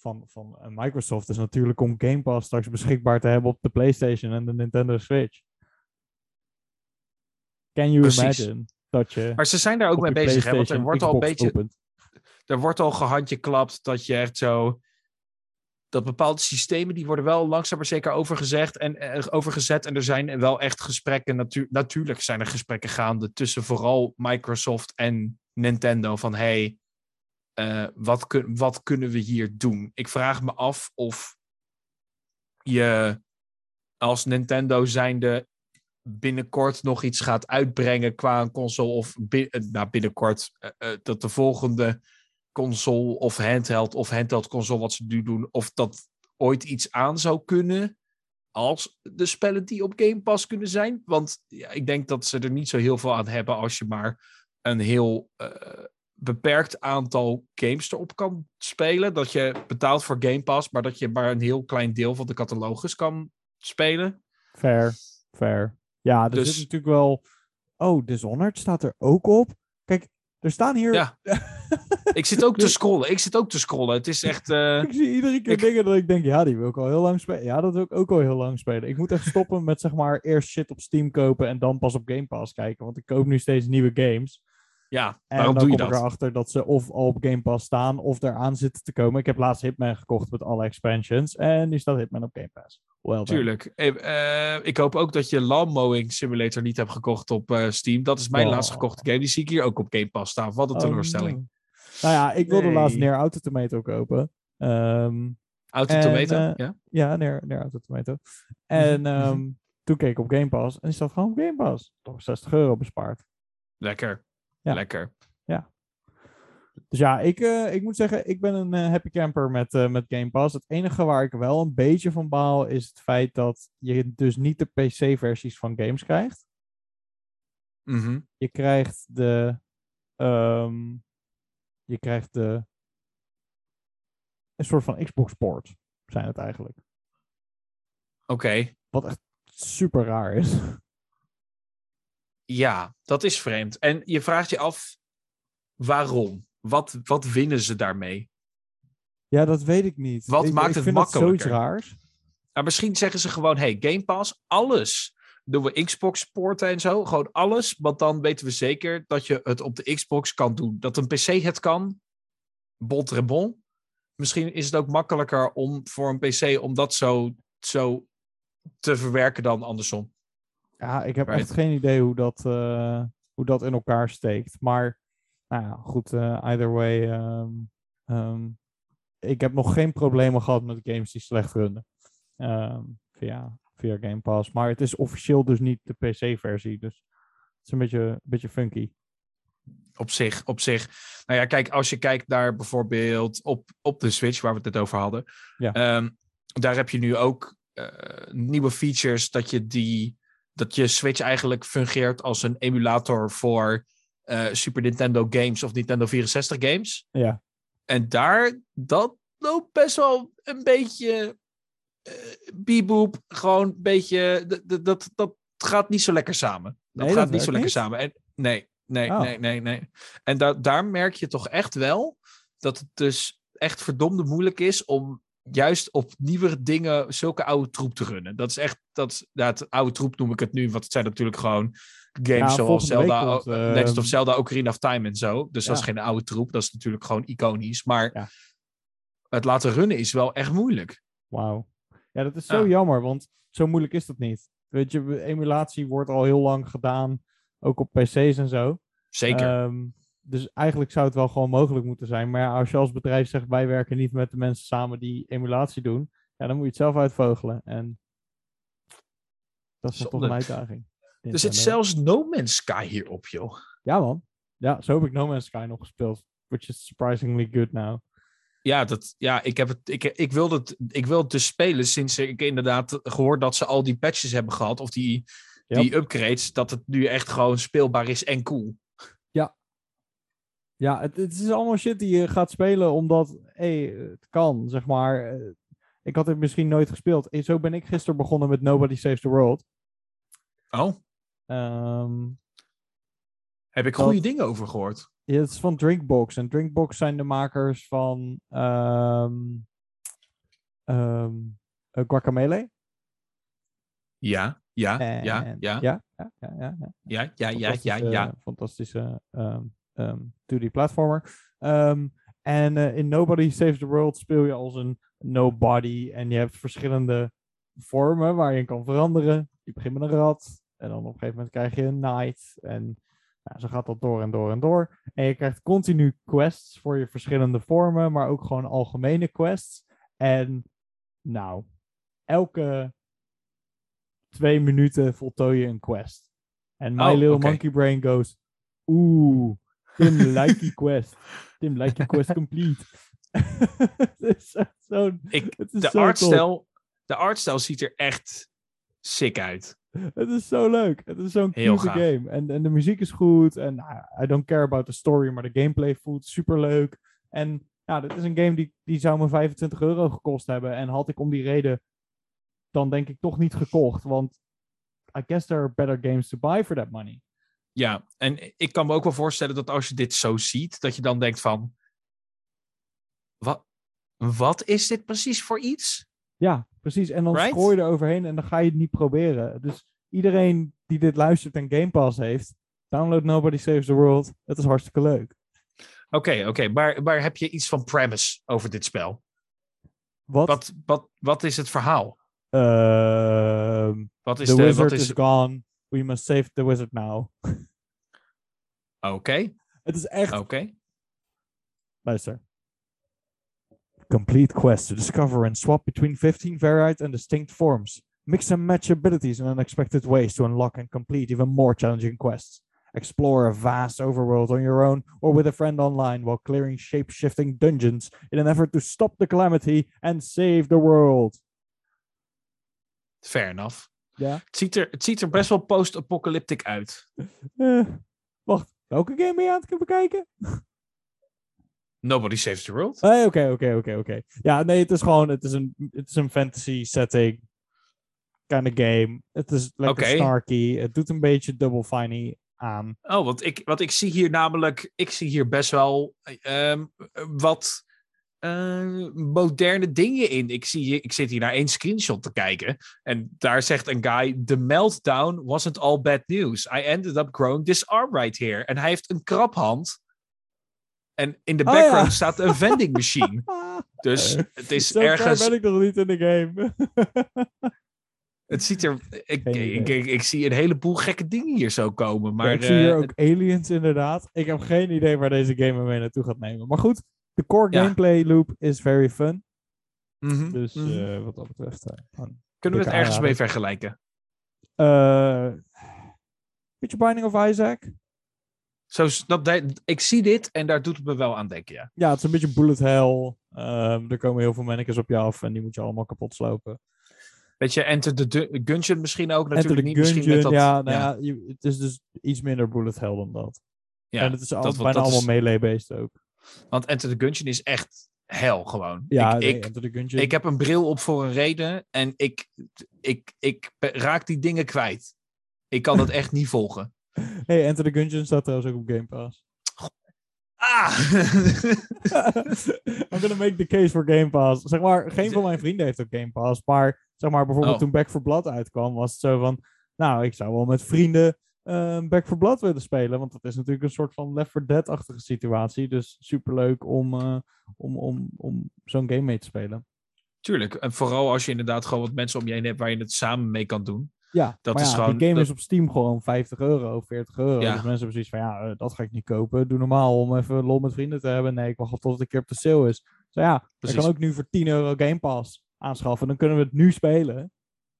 van, van eh, Microsoft is natuurlijk om Game Pass straks beschikbaar te hebben op de PlayStation en de Nintendo Switch. Can you Precies. imagine dat je Maar ze zijn daar ook mee bezig. Hè? Want er wordt al een beetje. opent? er wordt al gehandje klapt dat je echt zo. Dat bepaalde systemen die worden wel langzaam maar zeker overgezegd en eh, overgezet. En er zijn wel echt gesprekken. Natu natuurlijk zijn er gesprekken gaande tussen vooral Microsoft en Nintendo. Van hey, eh, wat, wat kunnen we hier doen? Ik vraag me af of je als Nintendo zijnde binnenkort nog iets gaat uitbrengen qua een console. Of bi nou, binnenkort uh, dat de volgende console of handheld of handheld console wat ze nu doen, of dat ooit iets aan zou kunnen als de spellen die op Game Pass kunnen zijn. Want ja, ik denk dat ze er niet zo heel veel aan hebben als je maar een heel beperkt aantal games erop kan spelen. Dat je betaalt voor Game Pass, maar dat je maar een heel klein deel van de catalogus kan spelen. Fair, fair. Ja, er dus... zit natuurlijk wel... Oh, Dishonored staat er ook op. Kijk, er staan hier... Ja. ik zit ook te scrollen. Ik zit ook te scrollen. Het is echt... Uh... ik zie iedere keer dingen dat ik denk, ja, die wil ik al heel lang spelen. Ja, dat wil ik ook al heel lang spelen. Ik moet echt stoppen met, zeg maar, eerst shit op Steam kopen en dan pas op Game Pass kijken. Want ik koop nu steeds nieuwe games. Ja, waarom doe je dat? ik erachter dat ze of al op Game Pass staan of eraan zitten te komen. Ik heb laatst Hitman gekocht met alle expansions en nu staat Hitman op Game Pass. Well Tuurlijk. Uh, ik hoop ook dat je Lawn Mowing Simulator niet hebt gekocht op uh, Steam. Dat is mijn oh. laatst gekochte game. Die zie ik hier ook op Game Pass staan. Wat een oh, teleurstelling. no. Nou ja, ik wilde nee. laatst Neer Auto Tomato kopen. Um, Auto Tomato? Uh, ja, ja Neer, Neer Auto Tomato. En um, toen keek ik op Game Pass en die staat gewoon op Game Pass. Toch 60 euro bespaard. Lekker. Ja. Lekker. Ja. Dus ja, ik, uh, ik moet zeggen, ik ben een uh, happy camper met, uh, met Game Pass. Het enige waar ik wel een beetje van baal is het feit dat je dus niet de PC-versies van games krijgt. Mm -hmm. Je krijgt de. Um, je krijgt de. Een soort van Xbox-port zijn het eigenlijk. Oké. Okay. Wat echt super raar is. Ja, dat is vreemd. En je vraagt je af waarom? Wat, wat winnen ze daarmee? Ja, dat weet ik niet. Wat ik, maakt ik het vind makkelijker? zoiets raars. Nou, misschien zeggen ze gewoon: hey, Game Pass, alles. Doen we Xbox-porten en zo. Gewoon alles. Want dan weten we zeker dat je het op de Xbox kan doen. Dat een PC het kan. Bon bon. Misschien is het ook makkelijker om voor een PC om dat zo, zo te verwerken dan andersom. Ja, ik heb right. echt geen idee hoe dat, uh, hoe dat in elkaar steekt. Maar nou ja, goed, uh, either way. Um, um, ik heb nog geen problemen gehad met games die slecht runnen. Um, via, via Game Pass. Maar het is officieel dus niet de PC-versie. Dus het is een beetje, een beetje funky. Op zich, op zich. Nou ja, kijk, als je kijkt naar bijvoorbeeld op, op de Switch, waar we het net over hadden. Ja. Daar heb je nu ook uh, nieuwe features dat je die dat je Switch eigenlijk fungeert als een emulator voor uh, Super Nintendo games of Nintendo 64 games. Ja. En daar, dat loopt best wel een beetje uh, bieboep. Gewoon een beetje, dat, dat, dat gaat niet zo lekker samen. Dat nee, gaat dat niet zo lekker niet? samen. En, nee, nee, Oh. nee, nee, nee. En da daar merk je toch echt wel dat het dus echt verdomde moeilijk is om juist op nieuwere dingen zulke oude troep te runnen. Dat is echt, dat, het oude troep noem ik het nu, want het zijn natuurlijk gewoon games Ja, zoals Zelda, komt, uh, Legend ehm, of Zelda, Ocarina of Time en zo. Dus dat is geen oude troep, dat is natuurlijk gewoon iconisch. Maar Ja. het laten runnen is wel echt moeilijk. Wauw. Ja, dat is zo Ja. jammer, want zo moeilijk is dat niet. Weet je, emulatie wordt al heel lang gedaan, ook op PC's en zo. Zeker. Ehm, dus eigenlijk zou het wel gewoon mogelijk moeten zijn. Maar ja, als je als bedrijf zegt, wij werken niet met de mensen samen die emulatie doen, ja, dan moet je het zelf uitvogelen. En dat is toch een uitdaging. er zit zelfs No Man's Sky hierop, joh. Ja, man. Ja, zo heb ik No Man's Sky nog gespeeld. Which is surprisingly good now. Ja, dat, ja ik, heb het, ik, ik, wilde het, ik wil het dus spelen sinds ik inderdaad gehoord dat ze al die patches hebben gehad. Of die, Yep. die upgrades. Dat het nu echt gewoon speelbaar is en cool. Ja, het, het is allemaal shit die je gaat spelen omdat hey, het kan, zeg maar. Eh, Ik had het misschien nooit gespeeld. En zo ben ik gisteren begonnen met Nobody Saves the World. Oh, Ehm, heb ik Dat- goede dingen over gehoord. ja, het is van Drinkbox. En Drinkbox zijn de makers van ehm ehm, eh, Guacamelee. Ja, ja, En- ja, ja, ja, Ja, ja, ja, ja, ja. ja, ja, ja, ja, Fantastische- ja. Fantastische ehm 2D platformer. Ehm, En eh, in Nobody Saves the World speel je als een nobody. En je hebt verschillende vormen waar je in kan veranderen. Je begint met een rat. En dan op een gegeven moment krijg je een knight. En nou, zo gaat dat door en door en door. En je krijgt continu quests voor je verschillende vormen. Maar ook gewoon algemene quests. En nou, elke twee minuten voltooi je een quest. En My Oh, Little. Monkey Brain goes... Oeh, Tim likey quest. Tim likey quest complete. het is zo'n... De, artstijl, de artstijl ziet er echt sick uit. Het is zo leuk. Het is zo'n cute gaaf. game. En, en de muziek is goed. En nou, I don't care about the story, maar de gameplay voelt super leuk. En ja, dit is een game die, die zou me 25 euro gekost hebben. En had ik om die reden dan denk ik toch niet gekocht. Want I guess there are better games to buy for that money. Ja, en ik kan me ook wel voorstellen dat als je dit zo ziet, dat je dan denkt van... Wat, wat is dit precies voor iets? Ja, precies. En dan Right? je er overheen en dan ga je het niet proberen. Dus iedereen die dit luistert en Game Pass heeft, download Nobody Saves the World. Het is hartstikke leuk. Oké, oké, maar, maar heb je iets van premise over dit spel? Wat? Wat, wat, wat is het verhaal? Ehm, Wat is the de... wizard Wat is is, gone. We must save the wizard now. Oké, Het is echt... oké. Luister. Complete quest to discover and swap between 15 varied and distinct forms. Mix and match abilities in unexpected ways to unlock and complete even more challenging quests. Explore a vast overworld on your own or with a friend online while clearing shape-shifting dungeons in an effort to stop the calamity and save the world. Fair enough. Ja. Het ziet er, het ziet er best wel post-apocalyptic uit. Eh, wacht, welke game ben je aan het bekijken? Nobody Saves the World. Nee, oké, oké, oké, oké. Ja, nee, het is gewoon, het is een, het is een fantasy setting kind of game. Het is lekker Oké. snarky. Het doet een beetje Double Fine aan. Oh, want ik, want ik zie hier namelijk, ik zie hier best wel ehm, wat eh, moderne dingen in. Ik, zie, ik zit hier naar één screenshot te kijken. En daar zegt een guy: The meltdown wasn't all bad news. I ended up growing this arm right here. En hij heeft een kraphand. En in de Oh, background ja. staat een vending machine. Dus het is Zo ver ergens. ben ik nog niet in de game. Het ziet er. Ik, ik, ik, ik zie een heleboel gekke dingen hier zo komen. Maar Ja, ik zie hier eh, ook aliens inderdaad. Ik heb geen idee waar deze game me mee naartoe gaat nemen. Maar goed, de core Ja. gameplay loop is very fun. mhm, Dus mhm. eh, wat dat betreft... eh, Kunnen we het ergens mee vergelijken? Eh, beetje Binding of Isaac. Zo, s- dat, dat- ik zie dit en daar doet het me wel aan denken, ja. Ja, het is een beetje bullet hell. Ehm, er komen heel veel mannekes op je af en die moet je allemaal kapot slopen. Weet je, Enter the Gungeon misschien ook Enter natuurlijk niet. Misschien met dat, ja, nou ja, ja, je- het is dus iets minder bullet hell dan dat. ja, en het is al, dat- bijna dat allemaal is- melee-based ook. Want Enter the Gungeon is echt hel gewoon. Ja, ik, nee, ik, Enter the Gungeon. ik heb een bril op voor een reden en ik, ik, ik raak die dingen kwijt. Ik kan het echt niet volgen. Hey, Enter the Gungeon staat trouwens ook op Game Pass. Ah! I'm gonna make the case for Game Pass. Zeg maar, geen van mijn vrienden heeft ook Game Pass. Maar zeg maar, bijvoorbeeld Oh. toen Back 4 Blood uitkwam, was het zo van... Nou, ik zou wel met vrienden eh, Back 4 Blood willen spelen. Want dat is natuurlijk een soort van Left 4 Dead-achtige situatie. Dus superleuk om, eh, om, om, om zo'n game mee te spelen. Tuurlijk. En vooral als je inderdaad gewoon wat mensen om je heen hebt waar je het samen mee kan doen. Ja, Dat is ja, gewoon- die game dat- is op Steam gewoon 50 euro, 40 euro. Ja. Dus mensen hebben zoiets van, ja, eh, dat ga ik niet kopen. Doe normaal om even lol met vrienden te hebben. Nee, ik wacht tot het een keer op de sale is. Zo ja, ik Precies. kan ook nu voor 10 euro Game Pass aanschaffen. Dan kunnen we het nu spelen.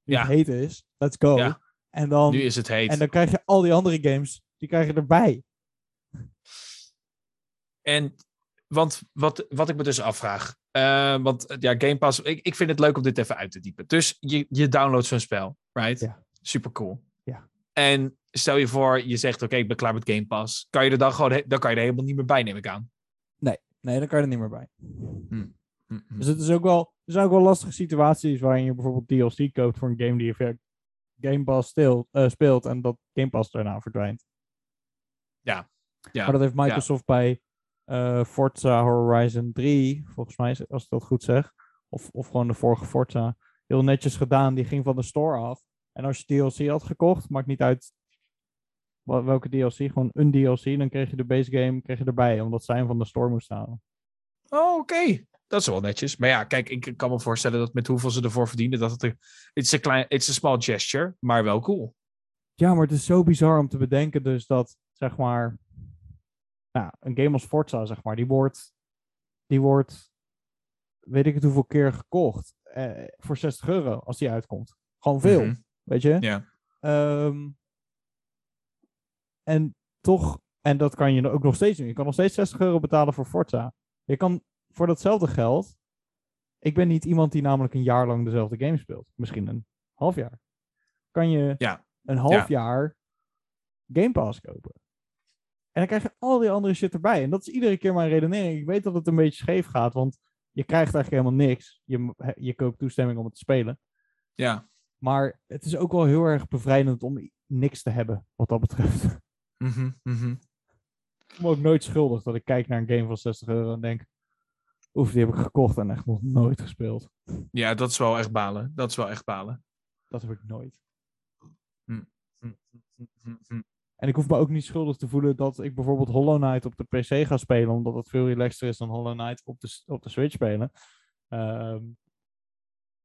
Nu Ja. het heet is. Let's go. Ja. En, dan, Nu is het heet. en dan krijg je al die andere games, die krijg je erbij. En want wat, wat ik me dus afvraag. eh, want ja, Game Pass. Ik, ik vind het leuk om dit even uit te diepen. Dus je, je downloadt zo'n spel, right? Ja. Super cool. Ja. En stel je voor, je zegt: Oké, ik ben klaar met Game Pass. Kan je er dan gewoon. Dan kan je er helemaal niet meer bij, neem ik aan. Nee, dan kan je er niet meer bij. Hm, hm. Dus het is ook wel, er zijn ook wel lastige situaties waarin je bijvoorbeeld DLC koopt voor een game die je Game Pass stil, eh, speelt en dat Game Pass daarna verdwijnt. Ja, Maar dat heeft Microsoft bij eh, Forza Horizon 3, volgens mij, als ik dat goed zeg. Of, of gewoon de vorige Forza. Heel netjes gedaan. Die ging van de store af. En als je DLC had gekocht, maakt niet uit welke DLC, gewoon een DLC, dan kreeg je de base game kreeg je erbij, omdat zij hem van de store moest halen. Oh, oké. Dat is wel netjes. Maar ja, kijk, ik kan me voorstellen dat met hoeveel ze ervoor verdienen, dat het een... Het is een klein... Small gesture, maar wel cool. Ja, maar het is zo bizar om te bedenken dus dat, zeg maar... Nou, een game als Forza, zeg maar, die wordt... Die wordt... Weet ik het hoeveel keer gekocht. Eh, voor 60 euro, als die uitkomt. Gewoon veel, Mhm. weet je? Ja. Ehm, en toch, en dat kan je ook nog steeds doen. Je kan nog steeds 60 euro betalen voor Forza. Je kan voor datzelfde geld. Ik ben niet iemand die namelijk een jaar lang dezelfde game speelt. Misschien een half jaar. Kan je Ja. een half Ja. jaar Game Pass kopen. En dan krijg je al die andere shit erbij. En dat is iedere keer mijn redenering. Ik weet dat het een beetje scheef gaat, want je krijgt eigenlijk helemaal niks. Je, je koopt toestemming om het te spelen. Ja. Maar het is ook wel heel erg bevrijdend om niks te hebben, wat dat betreft. Mhm. Ik voel me ook nooit schuldig dat ik kijk naar een game van 60 euro en denk... Oef, die heb ik gekocht en echt nog nooit gespeeld. Ja, dat is wel echt balen. Dat is wel echt balen. Dat heb ik nooit. Hm, hm, hm. En ik hoef me ook niet schuldig te voelen dat ik bijvoorbeeld Hollow Knight op de PC ga spelen, omdat het veel relaxter is dan Hollow Knight op de, op de Switch spelen. Ehm,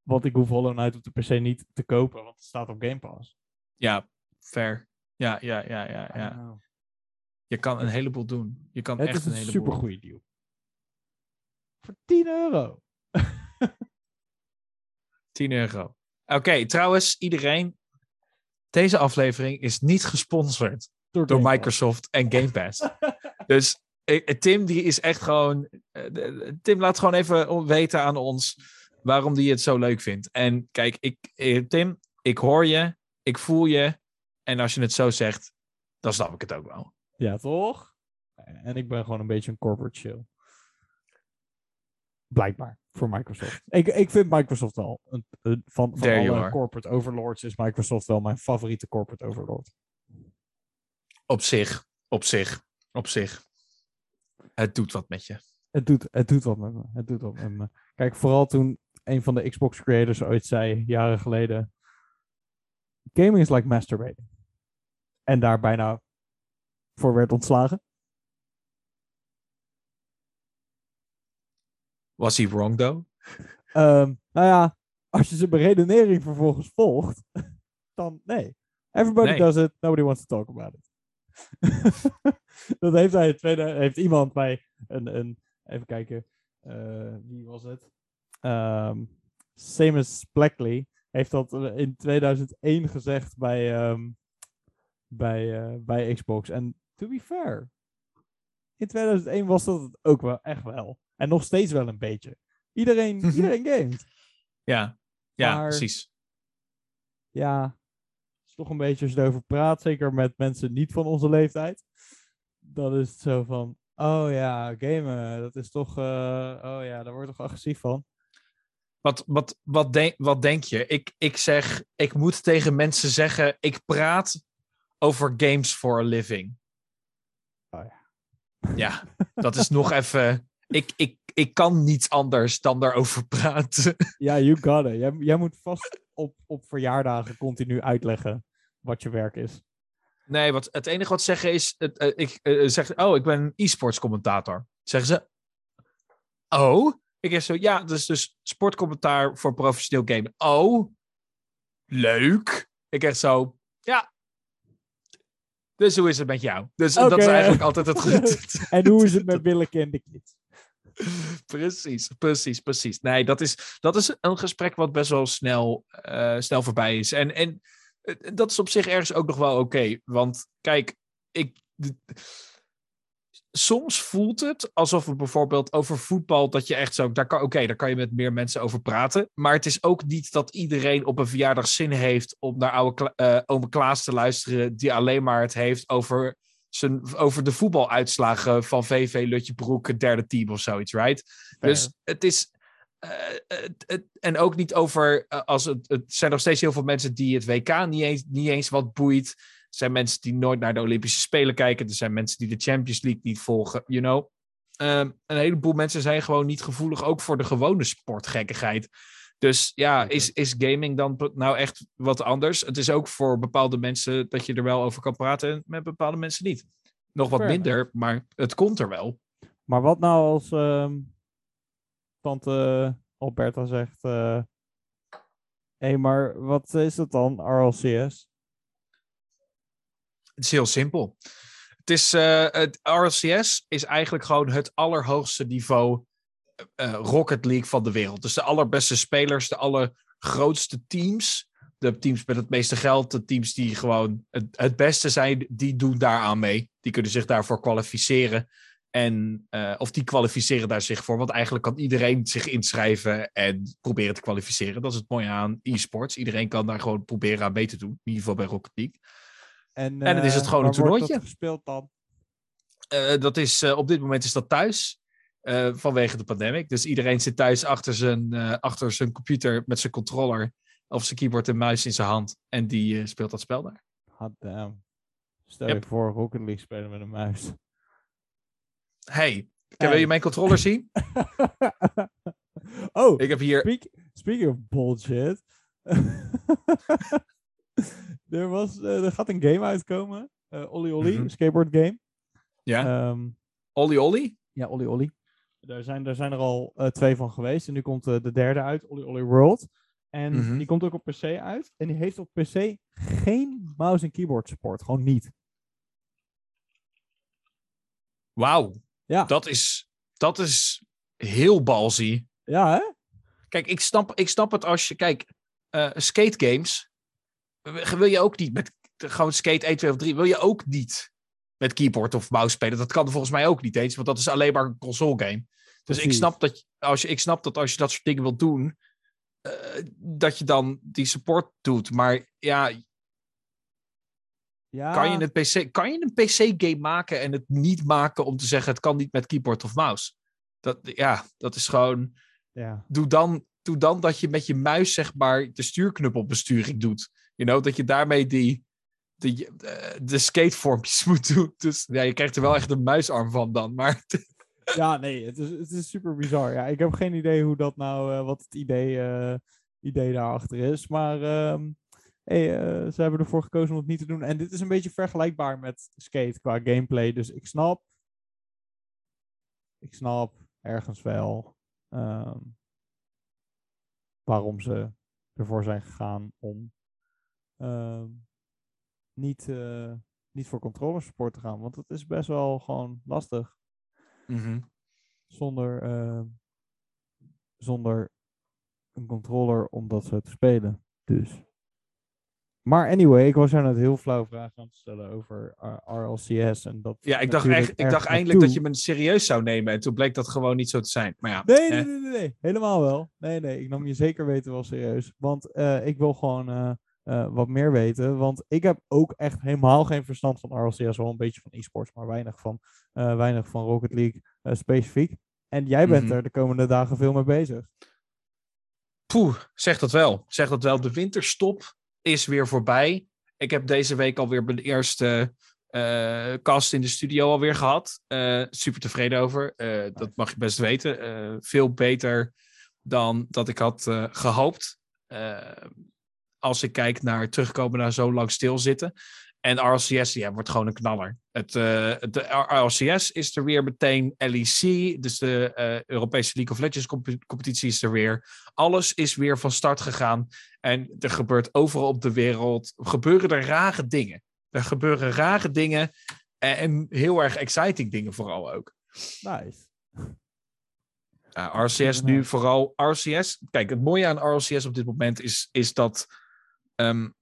want ik hoef Hollow Knight op de PC niet te kopen, want het staat op Game Pass. Ja, fair. Ja, ja, ja, ja, ja. Je kan een heleboel doen. Je kan het echt is een een heleboel. super goede deal. Voor 10 euro. 10 euro. Oké, trouwens, iedereen. Deze aflevering is niet gesponsord door Pass. Microsoft en Game Pass. dus eh, Tim, die is echt gewoon. eh, Tim laat gewoon even weten aan ons waarom die het zo leuk vindt. En kijk, ik, eh, Tim, ik hoor je, ik voel je. En als je het zo zegt, dan snap ik het ook wel. Ja, toch? En ik ben gewoon een beetje een corporate chill. Blijkbaar, voor Microsoft. Ik, ik vind Microsoft wel. Een, een- van van There alle corporate overlords is Microsoft wel mijn favoriete corporate overlord. Op zich, op zich, op zich. Het doet wat met je. Het doet, het doet wat met me. Het doet wat met me. Kijk, vooral toen een van de Xbox creators ooit zei, jaren geleden... Gaming is like masturbating. En daar bijna voor werd ontslagen. Was hij wrong though? Ehm, nou ja, als je zijn beredenering vervolgens volgt, dan nee. Everybody Nee. does it, nobody wants to talk about it. dat heeft hij tweede, heeft iemand bij een, een even kijken, eh, wie was het? Ehm Seamus Blackley heeft dat in 2001 gezegd bij, ehm, bij, eh, bij Xbox. En to be fair, in 2001 was dat het ook wel echt wel. En nog steeds wel een beetje. Iedereen, iedereen gamet. Ja, ja Maar- precies. Ja, het is toch een beetje als je erover praat, zeker met mensen niet van onze leeftijd. Dan is het zo van, oh ja, gamen, dat is toch, eh, oh ja, daar word ik toch agressief van. Wat, wat, wat, denk, wat denk je? Ik, ik zeg, ik moet tegen mensen zeggen, ik praat over games for a living. Ja. Dat is nog even. Ik, ik, ik kan niet anders dan daarover praten. Ja, you got it. Jij, jij moet vast op, op verjaardagen continu uitleggen wat je werk is. Nee, wat, het enige wat ze zeggen is: het, eh, ik eh, zeg, oh, ik ben een e-sports commentator. Zeggen ze, oh, ik zeg zo, ja, dat is dus sportcommentaar voor professioneel gamen. Oh, leuk. Ik echt zo, ja. Dus hoe is het met jou? Dus dat is eigenlijk altijd het goed. En hoe is het met Willeke en de kids? precies, precies, precies. Nee, dat is, dat is een gesprek wat best wel snel, eh, snel voorbij is. En, en eh, dat is op zich ergens ook nog wel oké. want kijk, ik. Soms voelt het alsof we bijvoorbeeld over voetbal, dat je echt zo, daar kan, oké, daar kan je met meer mensen over praten. Maar het is ook niet dat iedereen op een verjaardag zin heeft om naar oude Kla- eh ome Klaas te luisteren, die alleen maar het heeft over, zijn, over de voetbaluitslagen van VV Lutjebroek, het derde team of zoiets, right? Dus het is. eh, het, het- en ook niet over. eh, als het, het zijn nog steeds heel veel mensen die het WK niet eens, niet eens wat boeit. Er zijn mensen die nooit naar de Olympische Spelen kijken. Er zijn mensen die de Champions League niet volgen. You know. Ehm, een heleboel mensen zijn gewoon niet gevoelig. Ook voor de gewone sportgekkigheid. Dus ja, is, is gaming dan nou echt wat anders? Het is ook voor bepaalde mensen dat je er wel over kan praten. En met bepaalde mensen niet. Nog wat Fair minder, maar het komt er wel. Maar wat nou als, ehm, tante Alberta zegt... Hé, hey, maar wat is het dan, RLCS? Het is heel simpel. Het is, uh, het RLCS is eigenlijk gewoon het allerhoogste niveau uh, Rocket League van de wereld. Dus de allerbeste spelers, de allergrootste teams. De teams met het meeste geld, de teams die gewoon het, beste zijn, die doen daaraan mee. Die kunnen zich daarvoor kwalificeren. En, of die kwalificeren daar zich voor. Want eigenlijk kan iedereen zich inschrijven en proberen te kwalificeren. Dat is het mooie aan e-sports. Iedereen kan daar gewoon proberen aan mee te doen. In ieder geval bij Rocket League. En, en dan is het gewoon een toernooitje. dat gespeeld dan? Uh, dat is, uh, op dit moment is dat thuis. Vanwege de pandemic. Dus iedereen zit thuis achter zijn, achter zijn computer met zijn controller. Of zijn keyboard en muis in zijn hand. En die speelt dat spel daar. God damn. Stel yep. je voor Rocket League spelen met een muis. Hey, hey. wil je mijn controller zien? oh, ik heb hier. Speak, speaking of bullshit. er, was, uh, er gaat een game uitkomen. Uh, Olly Olly, mm -hmm. skateboard game. Ja. Um, Olly Olly? Ja, Olly Olly. Daar zijn, daar zijn er al uh, twee van geweest. En nu komt de derde uit, Olly Olly World. En mm -hmm. die komt ook op PC uit. En die heeft op PC geen mouse en keyboard support. Gewoon niet. Wauw. Ja. Dat is, dat is heel balzy. Ja, hè? Kijk, ik snap, ik snap het als je... Kijk, uh, skate games wil je ook niet met gewoon skate 1, 2 of 3, wil je ook niet met keyboard of mouse spelen. Dat kan volgens mij ook niet eens, want dat is alleen maar een console game. Dus ik snap, dat, als je, ik snap dat als je dat soort dingen wilt doen, uh, dat je dan die support doet. Maar ja, ja. Kan, je een PC, kan je een PC-game maken en het niet maken om te zeggen het kan niet met keyboard of mouse? Dat, ja, dat is gewoon. Ja. Doe, dan, doe dan dat je met je muis, zeg maar, de stuurknuppelbesturing doet. You know, dat je daarmee die, de, de skatevormpjes moet doen. Dus ja, je krijgt er wel echt een muisarm van dan. Maar ja, nee, het is, het is super bizar. Ja, ik heb geen idee hoe dat nou, uh, wat het idee, uh, idee daarachter is. Maar uh, ze hebben ervoor gekozen om het niet te doen. En dit is een beetje vergelijkbaar met skate qua gameplay. Dus ik snap, ik snap ergens wel um, waarom ze ervoor zijn gegaan om niet, uh, niet voor controller support te gaan. Want het is best wel gewoon lastig. Mm -hmm. Zonder, uh, zonder een controller om dat zo te spelen. Dus. Maar anyway, ik was jou net heel flauw vragen aan het stellen over uh, RLCS. En dat ja, ik dacht, echt, ik dacht eindelijk dat je me serieus zou nemen. En toen bleek dat gewoon niet zo te zijn. Maar ja, nee, nee, nee, nee, helemaal wel. Nee, nee, ik nam je zeker weten wel serieus. Want uh, ik wil gewoon uh, uh, wat meer weten. Want ik heb ook echt helemaal geen verstand van RLCS. Wel een beetje van e-sports, maar weinig van, weinig van Rocket League specifiek. En jij bent mm -hmm. er de komende dagen veel mee bezig. Poeh, zeg dat wel. Zeg dat wel. De winterstop is weer voorbij. Ik heb deze week alweer mijn eerste cast in de studio alweer gehad. Super tevreden over. Dat mag je best weten. veel beter dan dat ik had gehoopt. Als ik kijk naar terugkomen naar zo lang stilzitten. En RLCS ja, wordt gewoon een knaller. Het, uh, de RLCS is er weer meteen. LEC, dus de uh, Europese League of Legends competitie is er weer. Alles is weer van start gegaan. En er gebeurt overal op de wereld, gebeuren er rare dingen. Er gebeuren rare dingen en, en heel erg exciting dingen vooral ook. Nice. Uh, RCS nu vooral. RCS, kijk, het mooie aan RCS op dit moment is, is dat um,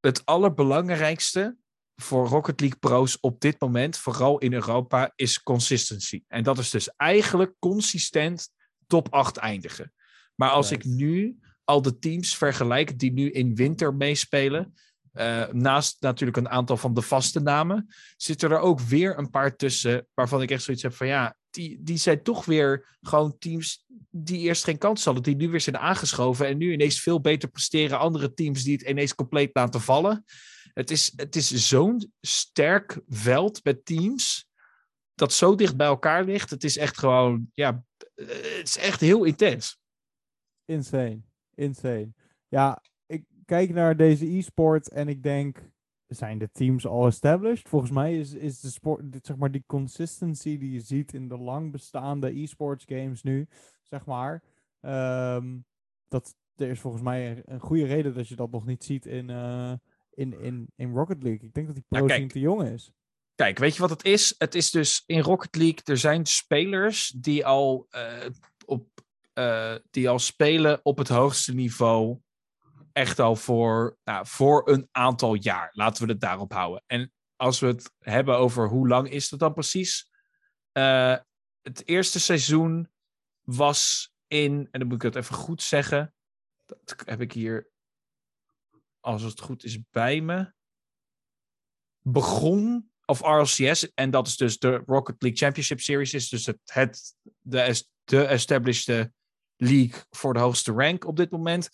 het allerbelangrijkste voor Rocket League pro's op dit moment, vooral in Europa, is consistency. En dat is dus eigenlijk consistent top 8 eindigen. Maar als ik nu al de teams vergelijk die nu in winter meespelen, uh, naast natuurlijk een aantal van de vaste namen, zitten er ook weer een paar tussen waarvan ik echt zoiets heb van ja, die, die zijn toch weer gewoon teams die eerst geen kans hadden, die nu weer zijn aangeschoven en nu ineens veel beter presteren. Andere teams die het ineens compleet laten vallen. Het is, het is zo'n sterk veld met teams dat zo dicht bij elkaar ligt. Het is echt gewoon, ja, het is echt heel intens. Insane, insane. Ja, ik kijk naar deze e-sport en ik denk, zijn de teams al established? Volgens mij is, is de sport, dit, zeg maar, die consistency die je ziet in de lang bestaande e-sports games nu, zeg maar, ehm, dat er is volgens mij een, een goede reden dat je dat nog niet ziet in, eh, in, in, in Rocket League. Ik denk dat die Ja, pro scene te jong is. Kijk, weet je wat het is? Het is dus in Rocket League, er zijn spelers die al, eh, op, eh, die al spelen op het hoogste niveau. Echt al voor, nou, voor een aantal jaar. Laten we het daarop houden. En als we het hebben over hoe lang is dat dan precies? Eh, het eerste seizoen was in, en dan moet ik het even goed zeggen. Dat heb ik hier, als het goed is, bij me. Begon, of RLCS, en dat is dus de Rocket League Championship Series, is dus het, het de, de established league voor de hoogste rank op dit moment,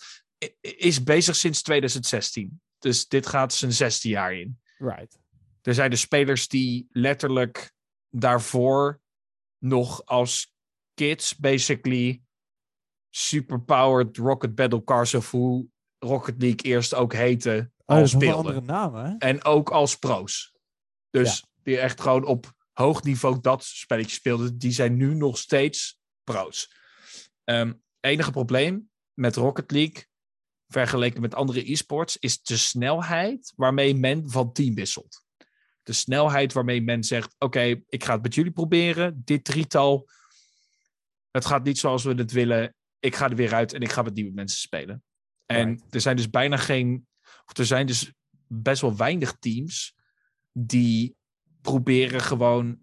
is bezig sinds 2016. Dus dit gaat zijn zesde jaar in. Right. Er zijn de spelers die letterlijk daarvoor nog als kids basically superpowered Rocket Battle Cars of hoe Rocket League eerst ook heette, Oh, al speelden. andere naam, hè? En ook als pro's. Dus die echt gewoon op hoog niveau dat spelletje speelden, die zijn nu nog steeds pro's. Ehm enige probleem met Rocket League, vergeleken met andere e-sports, is de snelheid waarmee men van team wisselt. De snelheid waarmee men zegt: Oké, ik ga het met jullie proberen. Dit drietal, het gaat niet zoals we het willen. Ik ga er weer uit en ik ga met nieuwe mensen spelen. En Right. er zijn dus bijna geen, of er zijn dus best wel weinig teams die proberen gewoon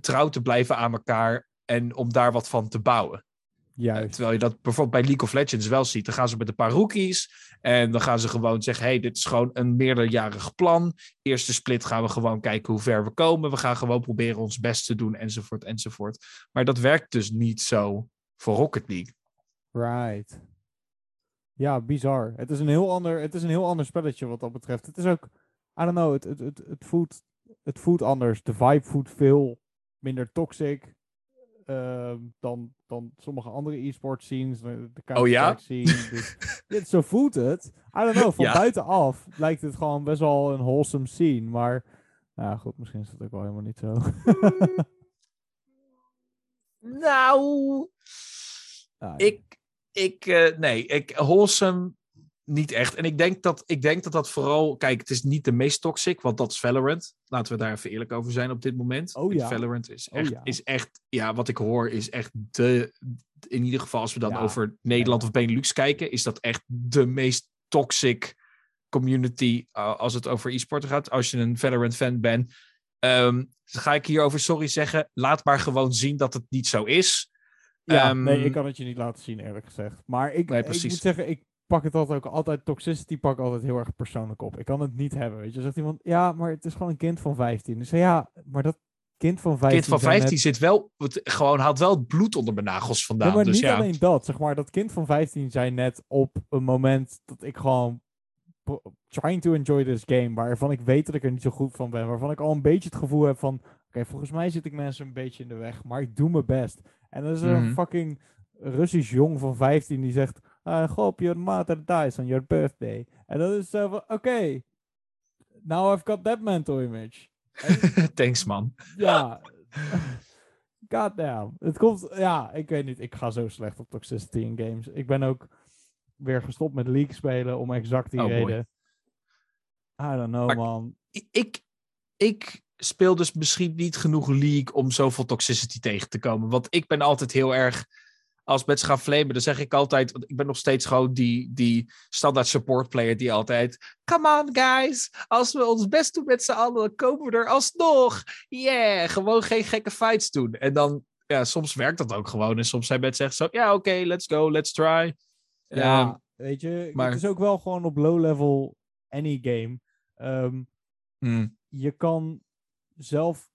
trouw te blijven aan elkaar en om daar wat van te bouwen. Juist. Terwijl je dat bijvoorbeeld bij League of Legends wel ziet. Dan gaan ze met een paar rookies en dan gaan ze gewoon zeggen: hey, dit is gewoon een meerderjarig plan. Eerste split gaan we gewoon kijken hoe ver we komen. We gaan gewoon proberen ons best te doen, enzovoort, enzovoort. Maar dat werkt dus niet zo voor Rocket League. Right. Ja, bizar. Het is een heel ander, het is een heel ander spelletje wat dat betreft. Het is ook, I don't know, het, het, het, het, voelt, het voelt anders. De vibe voelt veel minder toxic ehm, dan, dan sommige andere e-sport scenes. De Oh ja? Scene. Dus, dit, zo voelt het. I don't know, van Ja. buitenaf lijkt het gewoon best wel een wholesome scene. Maar, nou goed, misschien is dat ook wel helemaal niet zo. Nou, Ah, ik, ik eh, nee, ik, wholesome niet echt. En ik denk, dat, ik denk dat dat vooral, kijk, het is niet de meest toxic, want dat is Valorant. Laten we daar even eerlijk over zijn op dit moment. Oh ja. Valorant is Oh echt, ja. is echt, ja, wat ik hoor, is echt de, in ieder geval als we dan Ja. over Nederland of Benelux kijken, is dat echt de meest toxic community uh, als het over e-sporten gaat. Als je een Valorant fan bent, Ehm, ga ik hierover sorry zeggen. Laat maar gewoon zien dat het niet zo is. Ja, Ehm, nee, ik kan het je niet laten zien, eerlijk gezegd. Maar ik, Nee, ik moet zeggen, ik pak het altijd ook altijd, toxicity pak altijd heel erg persoonlijk op. Ik kan het niet hebben, weet je. Zegt iemand, ja, maar het is gewoon een kind van 15. Dus ja, maar dat kind van 15... kind van zijn 15 net- zit wel, het, gewoon haalt wel het bloed onder mijn nagels vandaan. Ja, maar dus niet ja. alleen dat, zeg maar. Dat kind van 15 zijn net op een moment dat ik gewoon trying to enjoy this game, waarvan ik weet dat ik er niet zo goed van ben, waarvan ik al een beetje het gevoel heb van, oké, volgens mij zit ik mensen een beetje in de weg, maar ik doe mijn best. En dan is er een Mhm. fucking Russisch jong van 15 die zegt, I hope your mother dies on your birthday. En dat is zo van, oké, now I've got that mental image. Thanks, man. ja. Goddamn. Het komt, ja, ik weet niet. Ik ga zo slecht op toxicity in games. Ik ben ook weer gestopt met League spelen om exact die Oh, boy. reden. I don't know, Maar- man. Ik, ik speel dus misschien niet genoeg League om zoveel toxicity tegen te komen. Want ik ben altijd heel erg. Als mensen gaan flamen, dan zeg ik altijd. Want ik ben nog steeds gewoon die, die standaard support player die altijd. Come on, guys. Als we ons best doen met z'n allen, dan komen we er alsnog. Yeah. Gewoon geen gekke fights doen. En dan, ja, soms werkt dat ook gewoon. En soms zijn mensen echt zo. Ja, oké, let's go, let's try. Ja, Ehm, weet je, maar- het is ook wel gewoon op low level any game. Ehm, hmm. je kan zelf.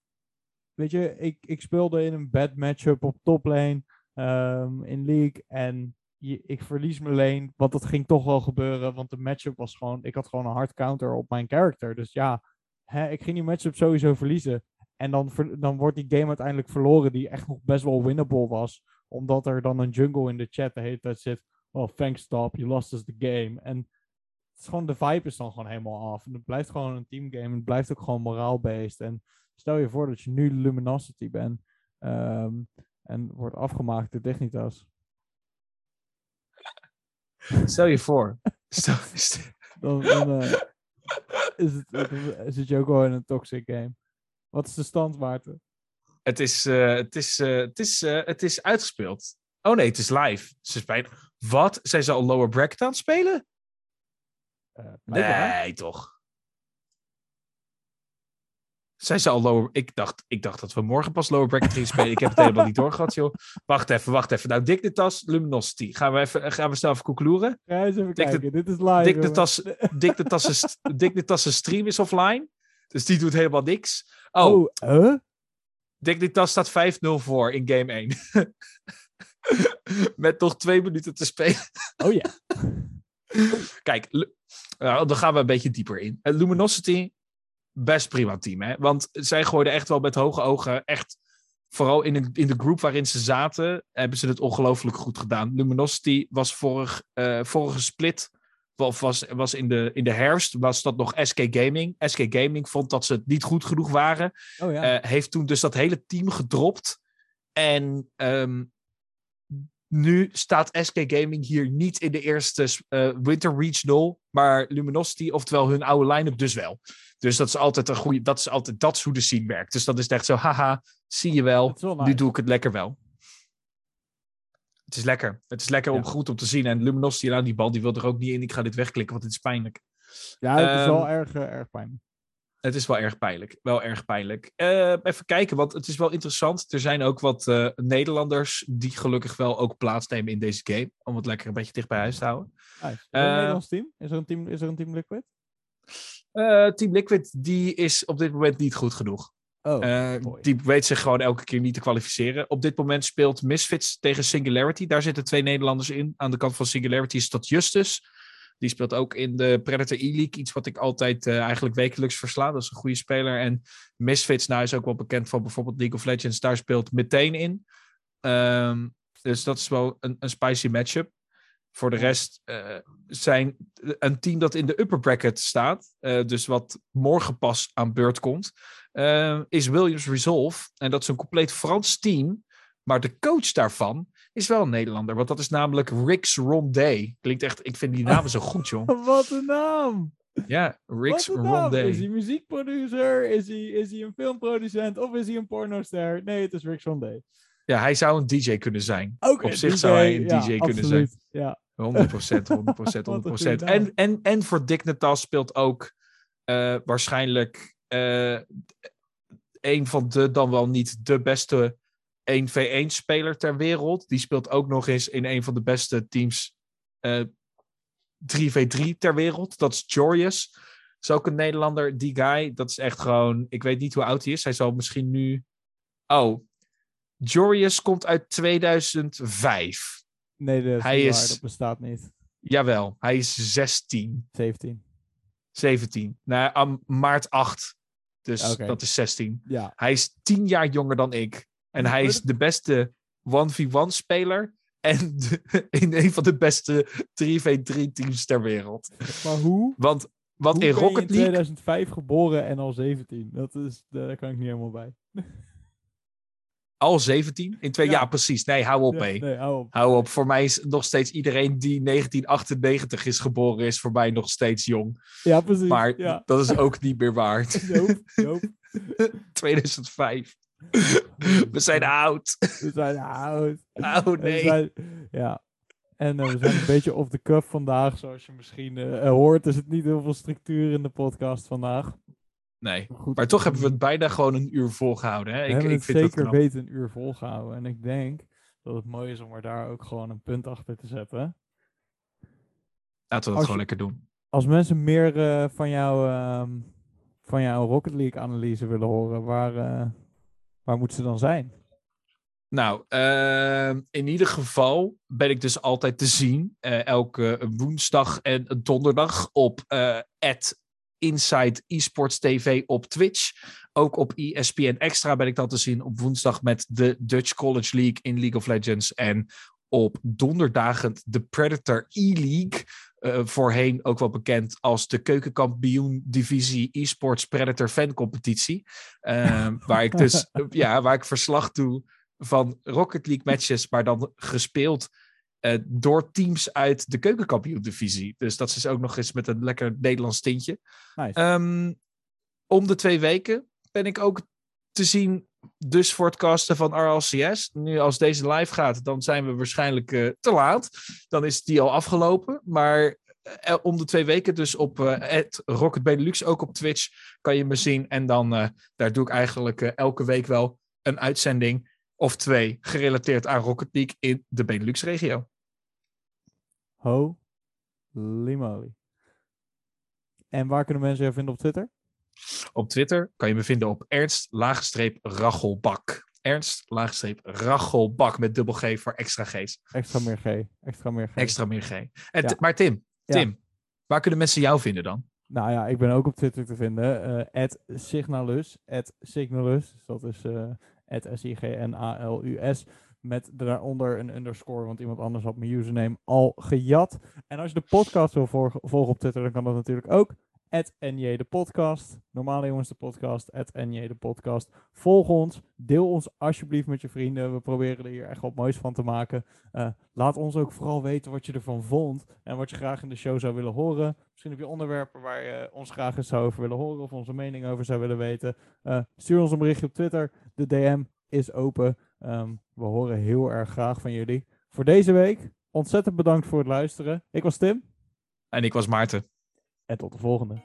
Weet je, ik, ik speelde in een bad matchup op top lane ehm, in League. En ik verlies mijn lane. Want dat ging toch wel gebeuren. Want de matchup was gewoon. Ik had gewoon een hard counter op mijn character. Dus ja, hè, ik ging die matchup sowieso verliezen. En dan, dan wordt die game uiteindelijk verloren. Die echt nog best wel winnable was. Omdat er dan een jungle in de chat de hele tijd zit. Oh, thanks stop. You lost us the game. En is gewoon, de vibe is dan gewoon helemaal af. En het blijft gewoon een teamgame. Het blijft ook gewoon moraal-based. En stel je voor dat je nu Luminosity bent. ehm, en wordt afgemaakt door Dignitas. Stel je voor. Stel, stel- Dan, dan eh, is het, zit je ook wel in een toxic game. Wat is de stand, Maarten? het, is, eh, het, is, eh, het, is, het is uitgespeeld. Oh nee, het is live. Ze. Wat? Zijn ze al lower bracket aan het spelen? Nee, toch? Zijn ze al lower... Ik dacht, ik dacht dat we morgen pas lower bracket gingen spelen. Ik heb het helemaal niet doorgehad, joh. Wacht even, wacht even. Nou, Dignitas, Luminosity. Gaan we, even, gaan we snel even? Ga eens even de- kijken. Dit is live. Dignitas' st- Dignitas' stream is offline. Dus die doet helemaal niks. Oh, Oh, huh? Dignitas staat 5-0 voor in game 1. Met nog twee minuten te spelen. Oh ja. Kijk, nou, dan gaan we een beetje dieper in. Eh, Luminosity, best prima team. Hè? Want zij gooiden echt wel met hoge ogen. Echt, vooral in de, in de groep waarin ze zaten, hebben ze het ongelooflijk goed gedaan. Luminosity was vorig, eh, vorige split, of was, was in, de, in de herfst, was dat nog SK Gaming. SK Gaming vond dat ze het niet goed genoeg waren. Oh ja. Eh, heeft toen dus dat hele team gedropt. En ehm, nu staat SK Gaming hier niet in de eerste eh, Winter Regional, maar Luminosity, oftewel hun oude line-up dus wel. Dus dat is altijd een goede, dat is altijd, dat is hoe de scene werkt. Dus dat is echt zo, haha, zie je wel, nu doe ik het lekker wel. Het is lekker. Het is lekker om goed om te zien. En Luminosity, nou, die bal die wil er ook niet in. Ik ga dit wegklikken, want het is pijnlijk. Ja, het is wel ehm, erg, eh, erg pijnlijk. Het is wel erg pijnlijk. Wel erg pijnlijk. Eh, even kijken, want het is wel interessant. Er zijn ook wat eh, Nederlanders die gelukkig wel ook plaatsnemen in deze game. Om het lekker een beetje dicht bij huis te houden. Nice. Is er een eh, Nederlands team? Is er een team, is er een team Liquid? Team Liquid, die is op dit moment niet goed genoeg. Oh, die weet zich gewoon elke keer niet te kwalificeren. Op dit moment speelt Misfits tegen Singularity. Daar zitten twee Nederlanders in. Aan de kant van Singularity is dat Justus. Die speelt ook in de Predator E-League. Iets wat ik altijd eh, eigenlijk wekelijks versla. Dat is een goede speler. En Misfits nou, is ook wel bekend van bijvoorbeeld League of Legends. Daar speelt meteen in. Ehm, dus dat is wel een, een spicy matchup. Voor de rest eh, zijn een team dat in de upper bracket staat. eh, dus wat morgen pas aan beurt komt. is Williams Resolve. En dat is een compleet Frans team. Maar de coach daarvan is wel een Nederlander. Want dat is namelijk Rix Rondé. Klinkt echt, ik vind die namen zo goed, joh. Wat een naam! Ja, Rix naam! Rondé. Is hij muziekproducer? Is hij, is hij een filmproducent? Of is hij een pornoster? Nee, het is Rick Sunday. Ja, hij zou een DJ kunnen zijn. Op zich DJ, zou hij een ja, DJ kunnen zijn. absoluut. Ja, 100 100 100 Wat een 100 goede naam. En, en, en voor Dignitas speelt ook eh, waarschijnlijk eh, een van de, dan wel niet de beste 1v1-speler ter wereld. Die speelt ook nog eens in een van de beste teams eh 3v3 ter wereld. Dat is Jorius. Dat is ook een Nederlander. Die guy, dat is echt gewoon... Ik weet niet hoe oud hij is. Hij zal misschien nu... Oh, Jorius komt uit 2005. nee, dat is, Hij is- waar, dat bestaat niet. Jawel, hij is 16, 17. 17. Nou, maart 8. Dus dat is 16. Ja. Hij is 10 jaar jonger dan ik. En hij is de beste 1v1-speler. En de- in een van de beste 3v3-teams ter wereld. Maar hoe? Want, want hoe in Rocket in League. 2005 geboren en al 17? Dat is, daar kan ik niet helemaal bij. Al 17? In twee Ja. jaar precies. Nee, hou op, Ja, hé. nee, hou op. Hou op. Voor mij is nog steeds iedereen die 1998 is geboren, is voor mij nog steeds jong. Ja, precies. Maar ja. dat is ook niet meer waard. Nope, nope. 2005. We zijn oud. We zijn oud. Oh We nee. zijn- ja. En eh, we zijn een beetje off the cuff vandaag. Zoals je misschien eh, hoort, is het niet heel veel structuur in de podcast vandaag. Nee. Goed, Maar toch hebben we het bijna gewoon een uur volgehouden. Hè? we Ik, hebben ik het vind zeker weten een uur volgehouden. En ik denk dat het mooi is om er daar ook gewoon een punt achter te zetten. Laten we dat Als gewoon lekker doen. Als mensen meer van, jou, ehm, van jouw Rocket League analyse willen horen, waar, waar moeten ze dan zijn? Nou, ehm, in ieder geval ben ik dus altijd te zien. eh, elke woensdag en donderdag op eh Inside Esports TV op Twitch. Ook op ESPN Extra ben ik dan te zien op woensdag met de Dutch College League in League of Legends. En op donderdagen de Predator E-League. Eh, voorheen ook wel bekend als de keukenkampioen divisie e-sports Predator fan competitie. Ehm, waar ik dus ja, waar ik verslag doe van Rocket League matches, maar dan gespeeld eh, door teams uit de keukenkampioen divisie. Dus dat is ook nog eens met een lekker Nederlands tintje. Nice. Ehm, om de twee weken ben ik ook te zien dus voor het casten van RLCS. Nu als deze live gaat, dan zijn we waarschijnlijk eh, te laat. Dan is die al afgelopen. Maar eh, om de twee weken dus op uh, Rocket Benelux, ook op Twitch, kan je me zien. En dan daar doe ik eigenlijk elke week wel een uitzending of twee gerelateerd aan Rocket League in de Benelux-regio. Holy moly. En waar kunnen mensen je vinden op Twitter? Op Twitter kan je me vinden op Ernst-Rachelbak. Ernst-Rachelbak met dubbel G voor extra G's. Extra meer G. Extra meer G. Extra meer G. En Maar Tim, Tim, waar kunnen mensen jou vinden dan? Nou ja, ik ben ook op Twitter te vinden. Uh, Signalus. Signalus. Dus dat is uh, S-I-G-N-A-L-U-S. Met daaronder een underscore, want iemand anders had mijn username al gejat. En als je de podcast wil volgen op Twitter, dan kan dat natuurlijk ook. NJ de podcast. Normale jongens de podcast. NJ de podcast. Volg ons. Deel ons alsjeblieft met je vrienden. We proberen er hier echt wat moois van te maken. Uh, laat ons ook vooral weten wat je ervan vond. En wat je graag in de show zou willen horen. Misschien heb je onderwerpen waar je ons graag eens zou over willen horen. Of onze mening over zou willen weten. Uh, stuur ons een berichtje op Twitter. De DM is open. Um, we horen heel erg graag van jullie. Voor deze week ontzettend bedankt voor het luisteren. Ik was Tim. En ik was Maarten. En tot de volgende.